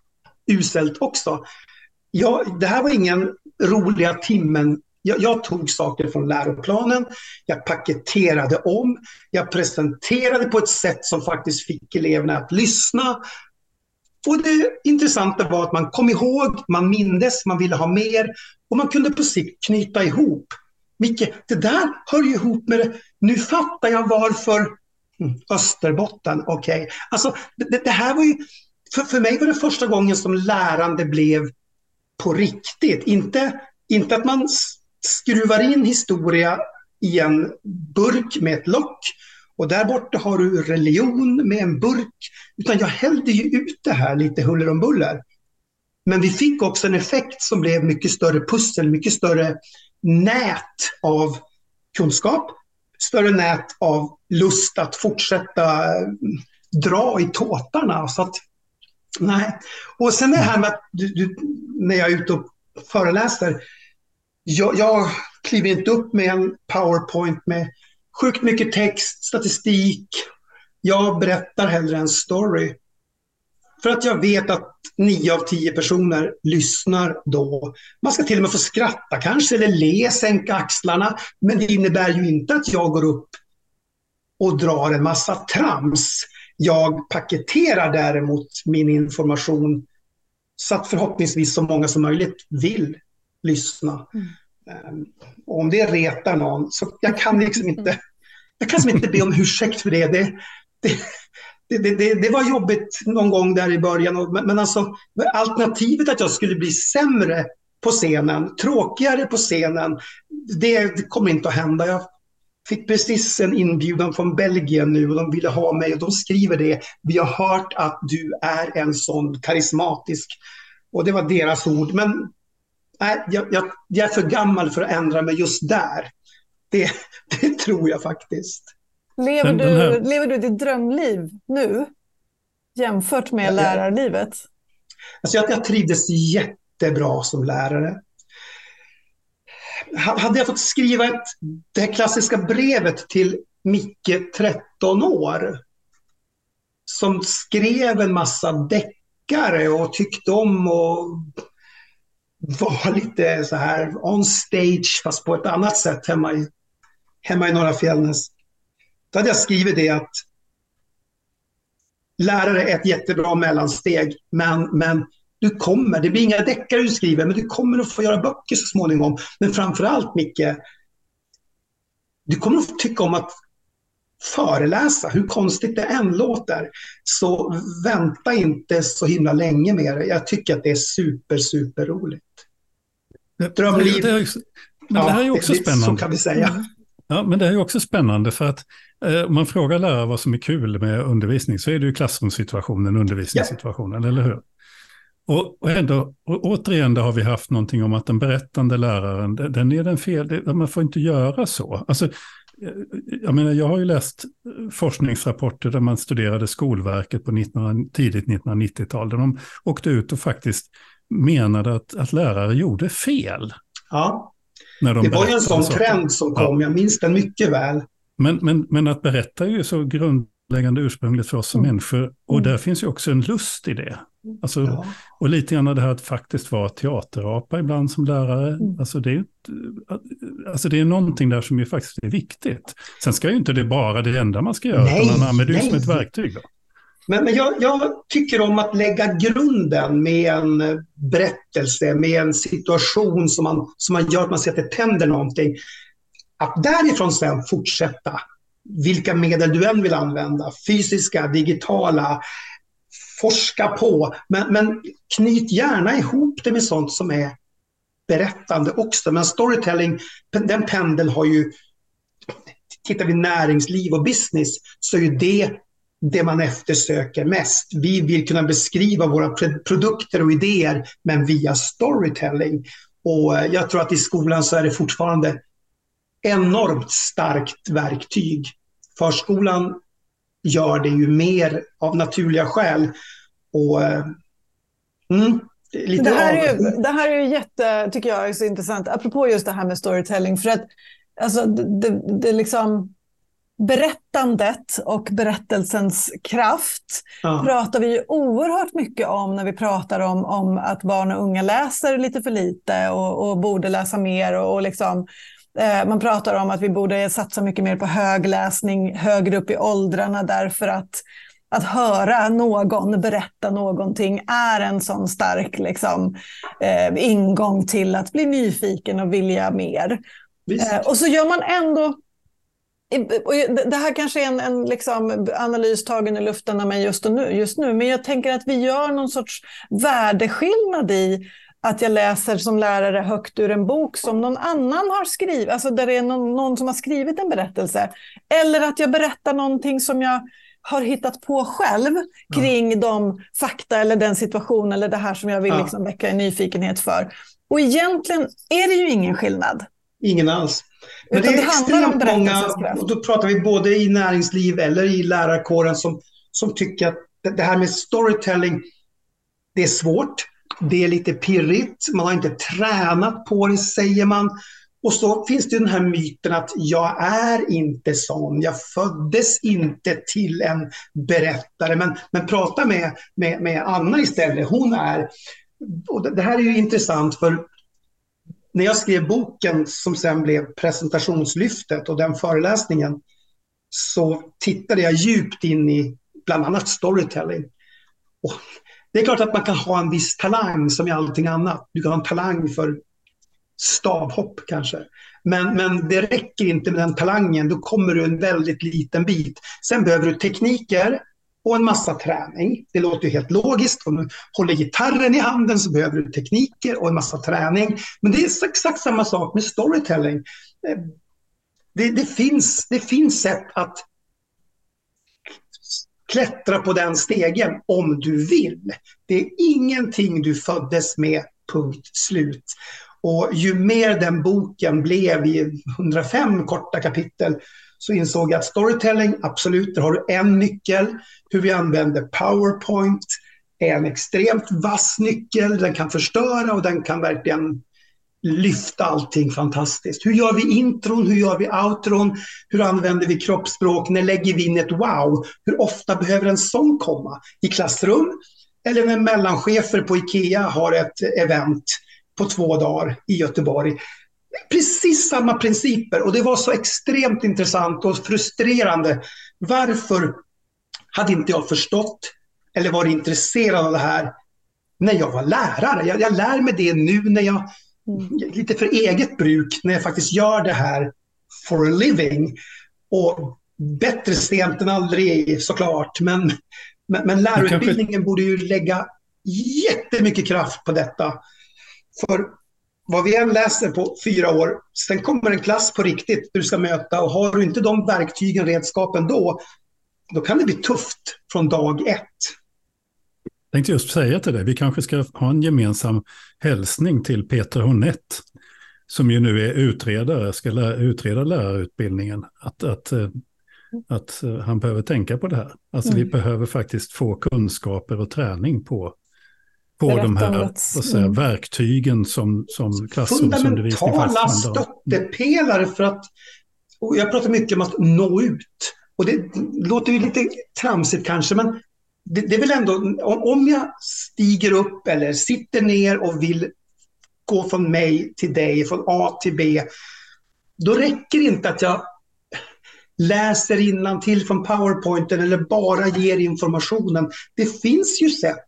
uselt också. Ja, det här var ingen roliga timmen. Jag, jag, tog saker från läroplanen, jag paketerade om, jag presenterade på ett sätt som faktiskt fick eleverna att lyssna. Och det intressanta var att man kom ihåg, man mindes, man ville ha mer och man kunde på sikt knyta ihop. Micke, det där hör ju ihop med det. Nu fattar jag varför Mm. Österbotten, okej. Okay. Alltså, det, det, här var ju, för, för mig var det första gången som lärande blev på riktigt. Inte, inte att man skruvar in historia i en burk med ett lock och där borta har du religion med en burk. Utan jag hällde ju ut det här lite huller om buller. Men vi fick också en effekt som blev mycket större pussel, mycket större nät av kunskap, större nät av lust att fortsätta eh, dra i tåtarna. Så att, nej. Och sen det här med att du, du, när jag är ute och föreläser, jag, jag kliver inte upp med en powerpoint med sjukt mycket text, statistik. Jag berättar hellre en story. För att jag vet att nio av tio personer lyssnar då. Man ska till och med få skratta kanske eller le, sänka axlarna. Men det innebär ju inte att jag går upp och drar en massa trams. Jag paketerar däremot min information så att förhoppningsvis så många som möjligt vill lyssna. Mm. Ehm, om det retar någon, så jag kan liksom inte, jag kan liksom inte be om ursäkt för det. Det, det, det, det, det var jobbigt någon gång där i början, men alltså alternativet att jag skulle bli sämre på scenen, tråkigare på scenen, det kommer inte att hända. Jag fick precis en inbjudan från Belgien nu och de ville ha mig och de skriver det. Vi har hört att du är en sån karismatisk. Och det var deras ord. Men nej, jag, jag, jag är för gammal för att ändra mig just där. Det, det tror jag faktiskt. Lever du, här... lever du ditt drömliv nu jämfört med ja, lärarlivet? Alltså jag, jag trivdes jättebra som lärare. Hade jag fått skriva ett, det här klassiska brevet till Micke, 13 år, som skrev en massa deckare och tyckte om och var lite så här on stage fast på ett annat sätt hemma i, hemma i Norra Fjällnäs. Då hade jag skrivit det att lärare är ett jättebra mellansteg, men, men du kommer, det blir inga deckare du skriver, men du kommer att få göra böcker så småningom. Men framför allt, Micke, du kommer att tycka om att föreläsa, hur konstigt det än låter. Så vänta inte så himla länge med det. Jag tycker att det är super, super roligt. Drömliv. Det, det, är, men det här är också ja, spännande. Så kan vi säga. Ja, men det är också spännande för att eh, om man frågar lärare vad som är kul med undervisning så är det ju klassrumssituationen, undervisningssituationen, ja. eller hur? Och, och, ändå, och återigen har vi haft någonting om att den berättande läraren, den är den fel, det, man får inte göra så. Alltså, eh, jag menar, jag har ju läst forskningsrapporter där man studerade Skolverket på 19, tidigt 1990-tal, där de åkte ut och faktiskt menade att, att lärare gjorde fel. Ja. När de det var ju en sån saker. trend som kom, ja. jag minns den mycket väl. Men, men, men att berätta är ju så grundläggande ursprungligt för oss som mm. människor. Och mm. där finns ju också en lust i det. Alltså, ja. Och lite grann det här att faktiskt vara teaterapa ibland som lärare. Mm. Alltså, det är, alltså det är någonting där som ju faktiskt är viktigt. Sen ska ju inte det bara det enda man ska göra, nej, utan man använder det som ett verktyg. Då. Men, men jag, jag, tycker om att lägga grunden med en berättelse, med en situation som man, som man gör att man ser att det tänder någonting. Att därifrån sen fortsätta, vilka medel du än vill använda, fysiska, digitala, forska på, men, men knyt gärna ihop det med sånt som är berättande också. Men storytelling, den pendeln har ju, tittar vi näringsliv och business, så är ju det det man eftersöker mest. Vi vill kunna beskriva våra produkter och idéer, men via storytelling. Och eh, jag tror att i skolan så är det fortfarande enormt starkt verktyg. Förskolan gör det ju mer av naturliga skäl. Och, eh, mm, det, här är ju, det här är ju jätte, tycker jag, är så intressant, apropå just det här med storytelling. För att alltså, det, det liksom berättandet och berättelsens kraft ja. pratar vi ju oerhört mycket om när vi pratar om, om att barn och unga läser lite för lite och, och borde läsa mer. Och, och liksom, eh, man pratar om att vi borde satsa mycket mer på högläsning högre upp i åldrarna därför att att höra någon berätta någonting är en sån stark liksom, eh, ingång till att bli nyfiken och vilja mer. Eh, och så gör man ändå det här kanske är en, en liksom analys tagen i luften av mig just nu, just nu, men jag tänker att vi gör någon sorts värdeskillnad i att jag läser som lärare högt ur en bok som någon annan har skrivit, alltså där det är någon, någon som har skrivit en berättelse. Eller att jag berättar någonting som jag har hittat på själv kring ja. de fakta eller den situation eller det här som jag vill ja. liksom väcka en nyfikenhet för. Och egentligen är det ju ingen skillnad. Ingen alls. Men Utan det är det extremt många, och då pratar vi både i näringsliv eller i lärarkåren som, som tycker att det här med storytelling, det är svårt, det är lite pirrigt, man har inte tränat på det säger man. Och så finns det den här myten att jag är inte sån, jag föddes inte till en berättare. Men, men prata med, med, med Anna istället, hon är... Och det här är ju intressant för när jag skrev boken som sen blev presentationslyftet och den föreläsningen så tittade jag djupt in i bland annat storytelling. Och det är klart att man kan ha en viss talang som i allting annat. Du kan ha en talang för stavhopp kanske. Men, men det räcker inte med den talangen, då kommer du en väldigt liten bit. Sen behöver du tekniker och en massa träning. Det låter ju helt logiskt. Om du håller gitarren i handen så behöver du tekniker och en massa träning. Men det är exakt samma sak med storytelling. Eh, det, det, finns, det finns sätt att klättra på den stegen om du vill. Det är ingenting du föddes med, punkt slut. Och ju mer den boken blev i 105 korta kapitel så insåg jag att storytelling, absolut, där har du en nyckel. Hur vi använder PowerPoint är en extremt vass nyckel. Den kan förstöra och den kan verkligen lyfta allting fantastiskt. Hur gör vi intron? Hur gör vi outron? Hur använder vi kroppsspråk? När lägger vi in ett wow? Hur ofta behöver en sån komma? I klassrum? Eller när mellanchefer på IKEA har ett event på två dagar i Göteborg. Precis samma principer och det var så extremt intressant och frustrerande. Varför hade inte jag förstått eller varit intresserad av det här när jag var lärare? Jag, jag lär mig det nu när jag, mm. lite för eget bruk, när jag faktiskt gör det här for a living. Och bättre sent än aldrig såklart, men, men, men lärarutbildningen kanske... borde ju lägga jättemycket kraft på detta. För vad vi än läser på fyra år, sen kommer en klass på riktigt du ska möta och har du inte de verktygen, redskapen då, då kan det bli tufft från dag ett. Jag tänkte just säga till dig, vi kanske ska ha en gemensam hälsning till Peter Honett, som ju nu är utredare, ska lä utreda lärarutbildningen, att, att, eh, att eh, han behöver tänka på det här. Alltså mm. vi behöver faktiskt få kunskaper och träning på på de här säga, mm. verktygen som, som klassrumsundervisning Fundamentala stöttepelare för att, jag pratar mycket om att nå ut. Och det låter ju lite tramsigt kanske, men det, det är väl ändå, om, om jag stiger upp eller sitter ner och vill gå från mig till dig, från A till B, då räcker det inte att jag läser till från powerpointen eller bara ger informationen. Det finns ju sätt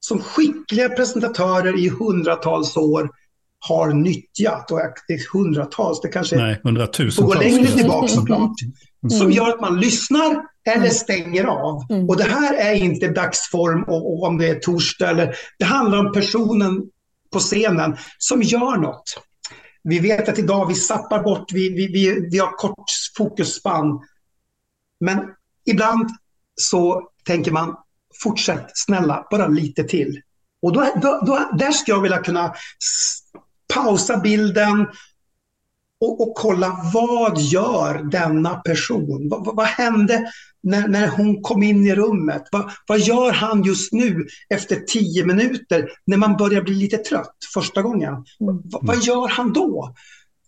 som skickliga presentatörer i hundratals år har nyttjat. Och det är hundratals, det kanske Nej, hundratusentals. går längre tillbaka såklart. Mm. Som gör att man lyssnar eller mm. stänger av. Mm. Och det här är inte dagsform och, och, om det är torsdag. Eller, det handlar om personen på scenen som gör något. Vi vet att idag vi sappar bort, vi, vi, vi, vi har kort fokusspann. Men ibland så tänker man, fortsätt snälla, bara lite till. Och då, då, då, där ska jag vilja kunna pausa bilden och, och kolla vad gör denna person? Vad, vad hände när, när hon kom in i rummet? Vad, vad gör han just nu efter tio minuter när man börjar bli lite trött första gången? Mm. Vad, vad gör han då?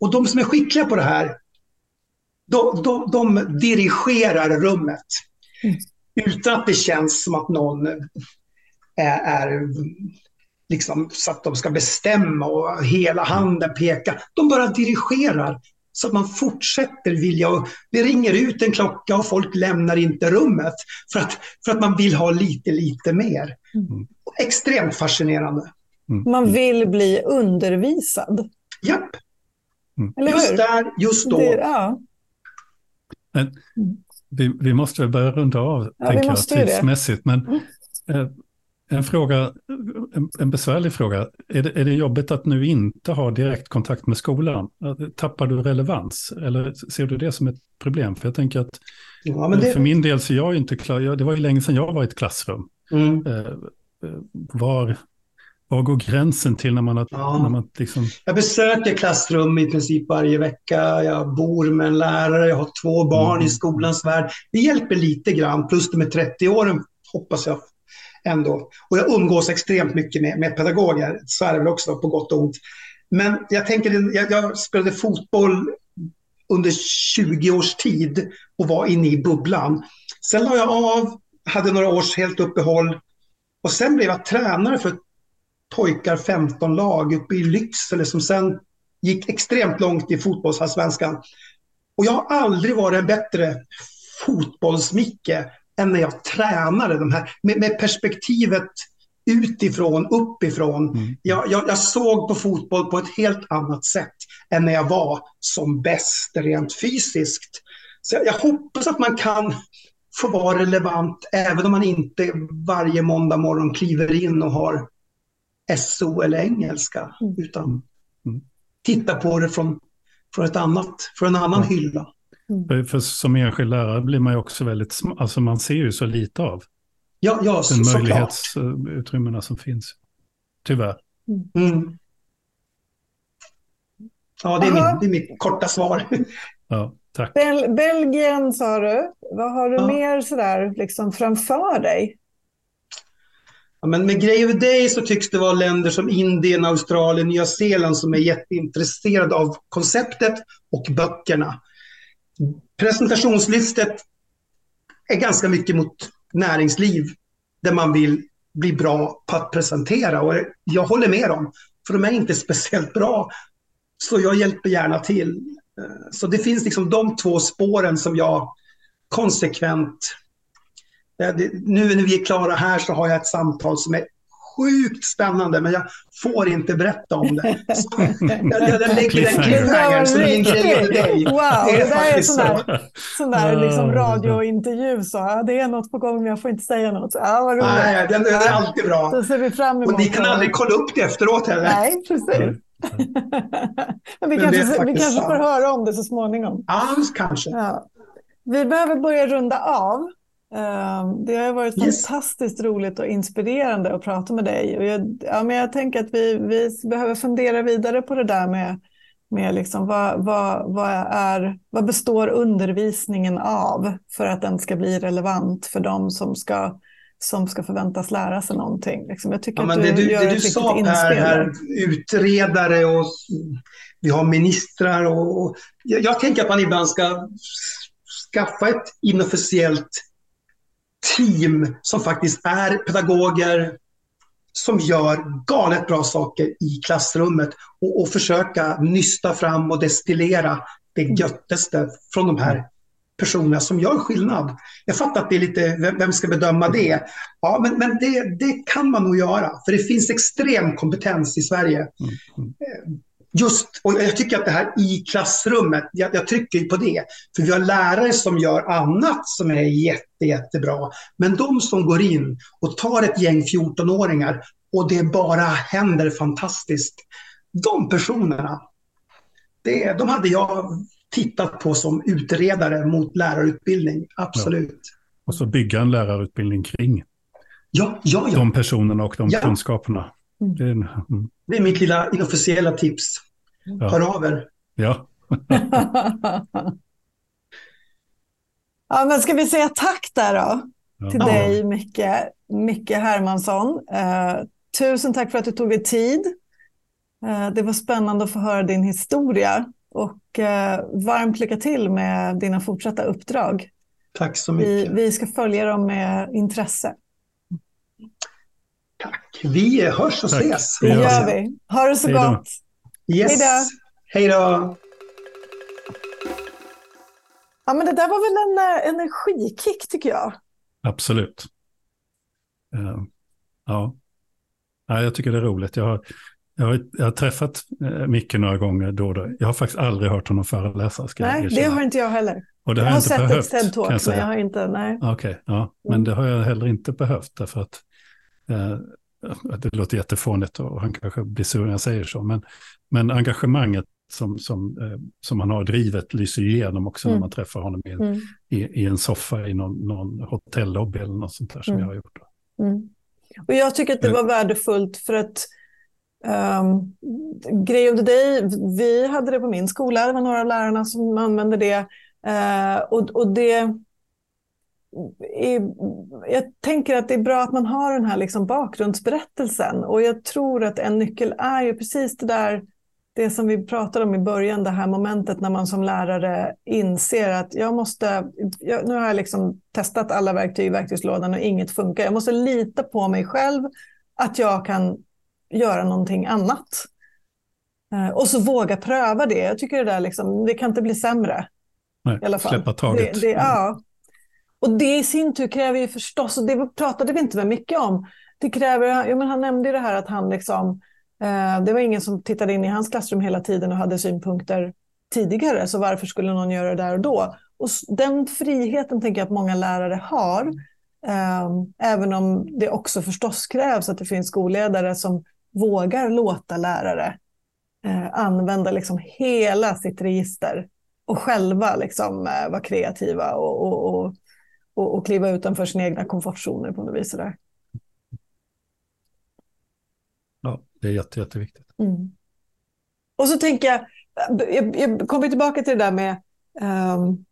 Och de som är skickliga på det här, de, de, de dirigerar rummet. Mm. Utan att det känns som att någon är, är liksom, så att de ska bestämma och hela handen peka. De bara dirigerar så att man fortsätter vilja. Och det ringer ut en klocka och folk lämnar inte rummet för att, för att man vill ha lite, lite mer. Mm. Extremt fascinerande. Mm. Man vill bli undervisad. Japp. Mm. Just där, just då. Det, ja. Men, vi, vi måste börja runda av, ja, tänker jag, tidsmässigt. Men, mm. eh, en fråga, en, en, besvärlig fråga. Är det, är det jobbigt att nu inte ha direktkontakt med skolan? Tappar du relevans? Eller ser du det som ett problem? För jag tänker att ja, det... för min del så är jag inte klar. Det var ju länge sedan jag var i ett klassrum. Mm. Eh, eh, var, var går gränsen till när man... Har, ja. när man liksom... Jag besöker klassrum i princip varje vecka. Jag bor med en lärare, jag har två barn mm. i skolans värld. Det hjälper lite grann, plus de är 30 åren hoppas jag ändå. Och jag umgås extremt mycket med, med pedagoger, så är det väl också på gott och ont. Men jag tänker, jag, jag spelade fotboll under 20 års tid och var inne i bubblan. Sen la jag av, hade några års helt uppehåll och sen blev jag tränare för pojkar 15 lag uppe i Lycksele som sen gick extremt långt i fotbollsallsvenskan. Och jag har aldrig varit en bättre fotbollsmicke än när jag tränade de här, med, med perspektivet utifrån, uppifrån. Mm. Jag, jag, jag, såg på fotboll på ett helt annat sätt än när jag var som bäst rent fysiskt. Så jag, jag hoppas att man kan få vara relevant även om man inte varje måndag morgon kliver in och har SO eller engelska. Mm. Utan mm. mm. titta på det från, från, ett annat, från en annan hylla. Mm. För, för, som enskild lärare blir man ju också väldigt, alltså man ser ju så lite av ja, ja, den så, möjlighetsutrymmena som finns. Tyvärr. Mm. Ja, det är, min, det är mitt korta svar. Ja, tack. Bel Belgien sa du. Vad har du ja. mer sådär liksom framför dig? Ja, men med Grey of Day så tycks det vara länder som Indien, Australien, Nya Zeeland som är jätteintresserade av konceptet och böckerna. Presentationslistet är ganska mycket mot näringsliv där man vill bli bra på att presentera. Och jag håller med dem, för de är inte speciellt bra. Så jag hjälper gärna till. Eh, så det finns liksom de två spåren som jag konsekvent... Nu när vi är klara här så har jag ett samtal som är sjukt spännande, men jag får inte berätta om det. Så jag, jag, jag lägger en cliffhanger som en grej till dig. Wow, det är, det där är sån där, sån där liksom radiointervju. Så. Ja, det är något på gång, men jag får inte säga något. Ja, vad roligt. Nej, den, den är alltid bra. Då ser vi fram emot Och ni kan aldrig kolla upp det efteråt heller. Nej, precis. men vi men kanske, vi kanske får höra om det så småningom. Ja, kanske. Ja. Vi behöver börja runda av. Ehm, det har varit yes. fantastiskt roligt och inspirerande att prata med dig. Och jag, ja, men jag tänker att vi, vi behöver fundera vidare på det där med, med liksom vad, vad, vad, är, vad består undervisningen av för att den ska bli relevant för dem som ska, som ska förväntas lära sig någonting. Liksom, jag tycker ja, att du, det du, gör det du sa inspel. här, utredare och vi har ministrar och, och jag, jag tänker att man ibland ska skaffa ett inofficiellt team som faktiskt är pedagoger som gör galet bra saker i klassrummet och, och försöka nysta fram och destillera det mm. göttaste från de här personerna som gör skillnad. Jag fattar att det är lite, vem ska bedöma det? Ja, men, men det, det kan man nog göra, för det finns extrem kompetens i Sverige. Mm. Just, och jag tycker att det här i klassrummet, jag, jag trycker på det. För vi har lärare som gör annat som är jätte, jättebra. Men de som går in och tar ett gäng 14-åringar och det bara händer fantastiskt. De personerna, det, de hade jag tittat på som utredare mot lärarutbildning, absolut. Ja. Och så bygga en lärarutbildning kring ja, ja, ja. de personerna och de kunskaperna. Mm. Det, är, mm. det, är, mitt lilla inofficiella tips. Ja. Hör av er. Ja. ja, men ska vi säga tack där då? Ja. Till dig, Micke, Micke Hermansson. Uh, tusen tack för att du tog dig tid. Uh, det var spännande att få höra din historia. och eh, varmt lycka till med dina fortsatta uppdrag. Tack så mycket. Vi, vi ska följa dem med intresse. Tack. Vi hörs och Tack. ses. Det gör vi. Ha det så Hej då. gott. Yes. Hej då. Hej då. Ja, men det där var väl en eh, energikick tycker jag. Absolut. Eh, ja. ja, jag tycker det är roligt. Jag har, jag har, jag har träffat uh, Micke några gånger då och då. Jag har faktiskt aldrig hört honom föreläsa. Nej, det har inte jag heller. och det Jag har jag inte sett ett behövt. TED-talk, kan jag men jag har inte, nej. Okej, ja. Men Mm. det har jag heller inte behövt därför att eh, att det låter jättefånigt och han kanske blir sur när jag säger så. Men, men engagemanget som, som, eh, som han har drivet lyser igenom också Mm. när man träffar honom i, en- Mm. i, i en soffa i någon, någon hotellobby eller något sånt där som Mm. jag har gjort. Mm. Och jag tycker att det var värdefullt för att um, Grej of the Day, vi hade det på min skola, det var några av lärarna som använde det. Eh, och, och det är, jag tänker att det är bra att man har den här liksom bakgrundsberättelsen. Och jag tror att en nyckel är ju precis det där, det som vi pratade om i början, det här momentet när man som lärare inser att jag måste, jag, nu har jag liksom testat alla verktyg i verktygslådan och inget funkar. Jag måste lita på mig själv att jag kan göra någonting annat. Eh, och så våga pröva det. Jag tycker det där liksom, det kan inte bli sämre. Nej, I alla fall. släppa taget. Det, det, ja. Och det i sin tur kräver ju förstås, och det pratade vi inte med mycket om, det kräver, ja, men han nämnde ju det här att han liksom, eh, det var ingen som tittade in i hans klassrum hela tiden och hade synpunkter tidigare, så varför skulle någon göra det där och då? Och den friheten tänker jag att många lärare har, eh, även om det också förstås krävs att det finns skolledare som vågar låta lärare eh, använda liksom hela sitt register och själva liksom, eh, vara kreativa och, och, och, och, och kliva utanför sina egna komfortzoner på något vis. Sådär. Ja, det är jätte, jätteviktigt. Mm. Och så tänker jag, jag, jag kommer tillbaka till det där med ehm,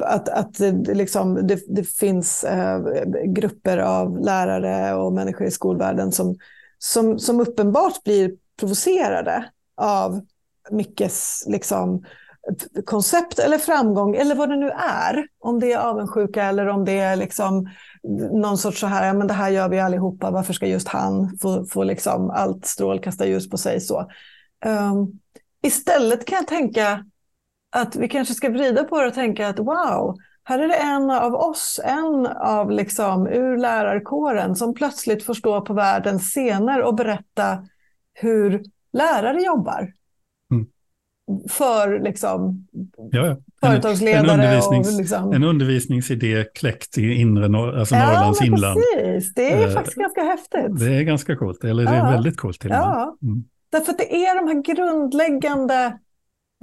att, att liksom, det, det finns eh, grupper av lärare och människor i skolvärlden som, som, som uppenbart blir provocerade av Mickes liksom, koncept eller framgång eller vad det nu är. Om det är avundsjuka eller om det är liksom någon sorts så här, ja, men det här gör vi allihopa, varför ska just han få, få liksom allt strålkastarljus på sig så. Um, istället kan jag tänka att vi kanske ska vrida på det och tänka att wow, här är det en av oss, en av liksom ur lärarkåren som plötsligt får stå på världens scener och berätta hur lärare jobbar. Mm. För liksom Ja, ja. företagsledare en, undervisnings, och liksom... en undervisningsidé kläckt i inre Nor- alltså Ja, Norrlands inland. precis. Det är Eh, faktiskt ganska häftigt. Det är ganska coolt, eller det är Ja. väldigt coolt till och med. Ja. Mm. Därför att det är de här grundläggande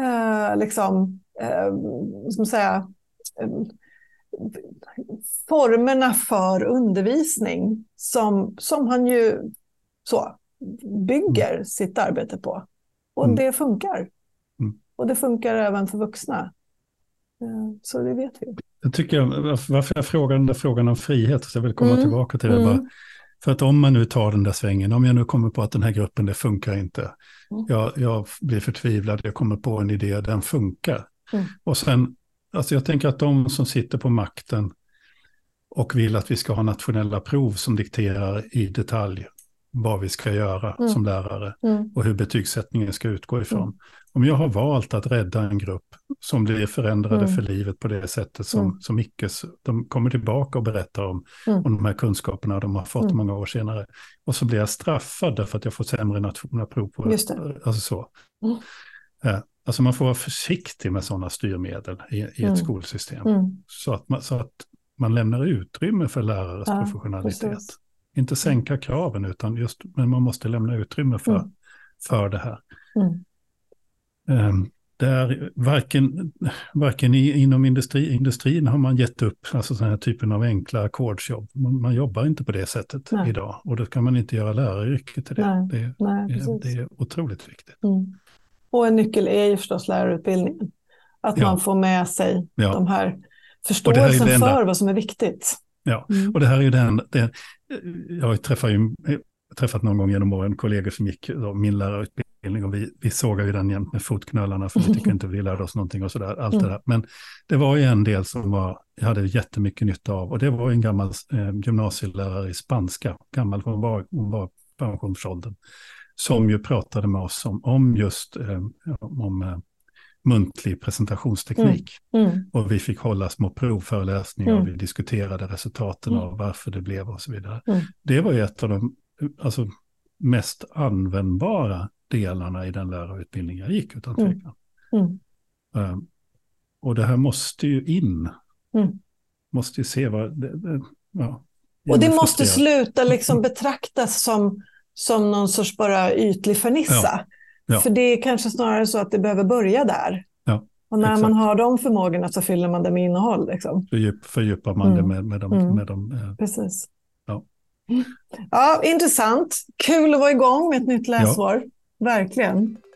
eh, liksom, eh, man säga, eh, formerna för undervisning som, som han ju så, bygger sitt arbete på. Och Mm. det funkar. Och det funkar även för vuxna. Eh, så det vet vi. Jag tycker, varför jag frågar den där frågan om frihet, så jag vill komma Mm. tillbaka till det. Mm. Bara, för att om man nu tar den där svängen, om jag nu kommer på att den här gruppen, det funkar inte. Mm. Jag, jag blir förtvivlad, jag kommer på en idé, den funkar. Mm. Och sen, alltså jag tänker att de som sitter på makten och vill att vi ska ha nationella prov som dikterar i detalj vad vi ska göra Mm. som lärare Mm. och hur betygssättningen ska utgå ifrån. Mm. Om jag har valt att rädda en grupp som blir förändrade Mm. för livet på det sättet som, som Mickes, de kommer tillbaka och berättar om, om de här kunskaperna de har fått många år senare. Och så blir jag straffad därför att jag får sämre nationella prov på Just det. Alltså så. Mm. Eh, Alltså man får vara försiktig med sådana styrmedel i, i ett Mm. skolsystem. Mm. Så, att man, så att man lämnar utrymme för lärares Ja, professionalitet. precis. Inte sänka kraven, utan just, men man måste lämna utrymme för, Mm. för det här. Mm. Um, det är varken, varken i, inom industri, industrin har man gett upp alltså den här typen av enkla ackordsjobb. Man, man jobbar inte på det sättet Nej. idag. Och då kan man inte göra läraryrket till det. Nej, Det, Nej, precis. det är otroligt viktigt. Mm. Och en nyckel är ju förstås lärarutbildningen. Att Ja. man får med sig Ja. de här här är förståelsen enda- för vad som är viktigt. Ja, Mm. och det här är ju den, det, jag har ju träffat, någon gång genom åren kollegor som gick då, min lärarutbildning och vi, vi sågade ju den jämt med fotknölarna för vi tycker inte vi lärde oss någonting och sådär. Allt det där. Men det var ju en del som var, jag hade jättemycket nytta av och det var en gammal eh, gymnasielärare i spanska, gammal, hon var, hon var pensionsåldern, som ju pratade med oss om, om just eh, om, eh, muntlig presentationsteknik. Mm. Mm. Och vi fick hålla små provföreläsningar mm. och vi diskuterade resultaten mm. av varför det blev och så vidare. Mm. Det var ju ett av de alltså, mest användbara delarna i den lärarutbildning jag gick utan mm. tvekan. Um, och det här måste ju in. Måste ju se vad... Det, det, ja, och det måste sluta liksom betraktas som, som någon sorts bara ytlig fernissa. Ja. Ja. För det är kanske snarare så att det behöver börja där. Ja, och när exakt. man har de förmågorna så fyller man det med innehåll. Liksom. Fördjup, fördjupar man mm. det med, med de... Mm. Med de eh. Precis. Ja. ja, intressant. Kul att vara igång med ett nytt läsår. Ja. Verkligen.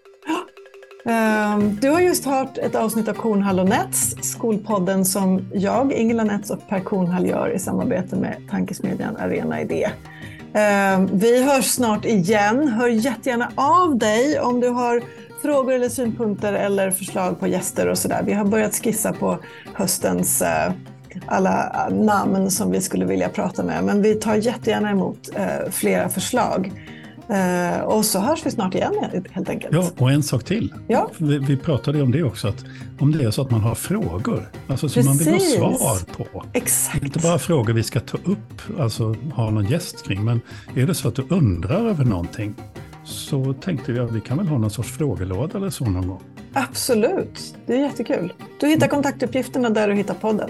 Ehm, du har just hört ett avsnitt av Kornhall och Nets, skolpodden som jag, Ingela Nets och Per Kornhall gör i samarbete med tankesmedjan Arena Idé. Ehm, vi hörs snart igen. Hör jättegärna av dig om du har frågor eller synpunkter eller förslag på gäster och sådär. Vi har börjat skissa på höstens eh, alla eh, namn som vi skulle vilja prata med, men vi tar jättegärna emot eh, flera förslag. Uh, och så hörs vi snart igen helt enkelt. Ja, och en sak till. Ja. Vi, vi pratade om det också, att om det är så att man har frågor, alltså som man vill ha svar på. Exakt. Inte bara frågor vi ska ta upp, alltså ha någon gäst kring, men är det så att du undrar över någonting så tänkte vi att vi kan väl ha någon sorts frågelåda eller så någon gång. Absolut, det är jättekul. Du hittar kontaktuppgifterna där du hittar podden.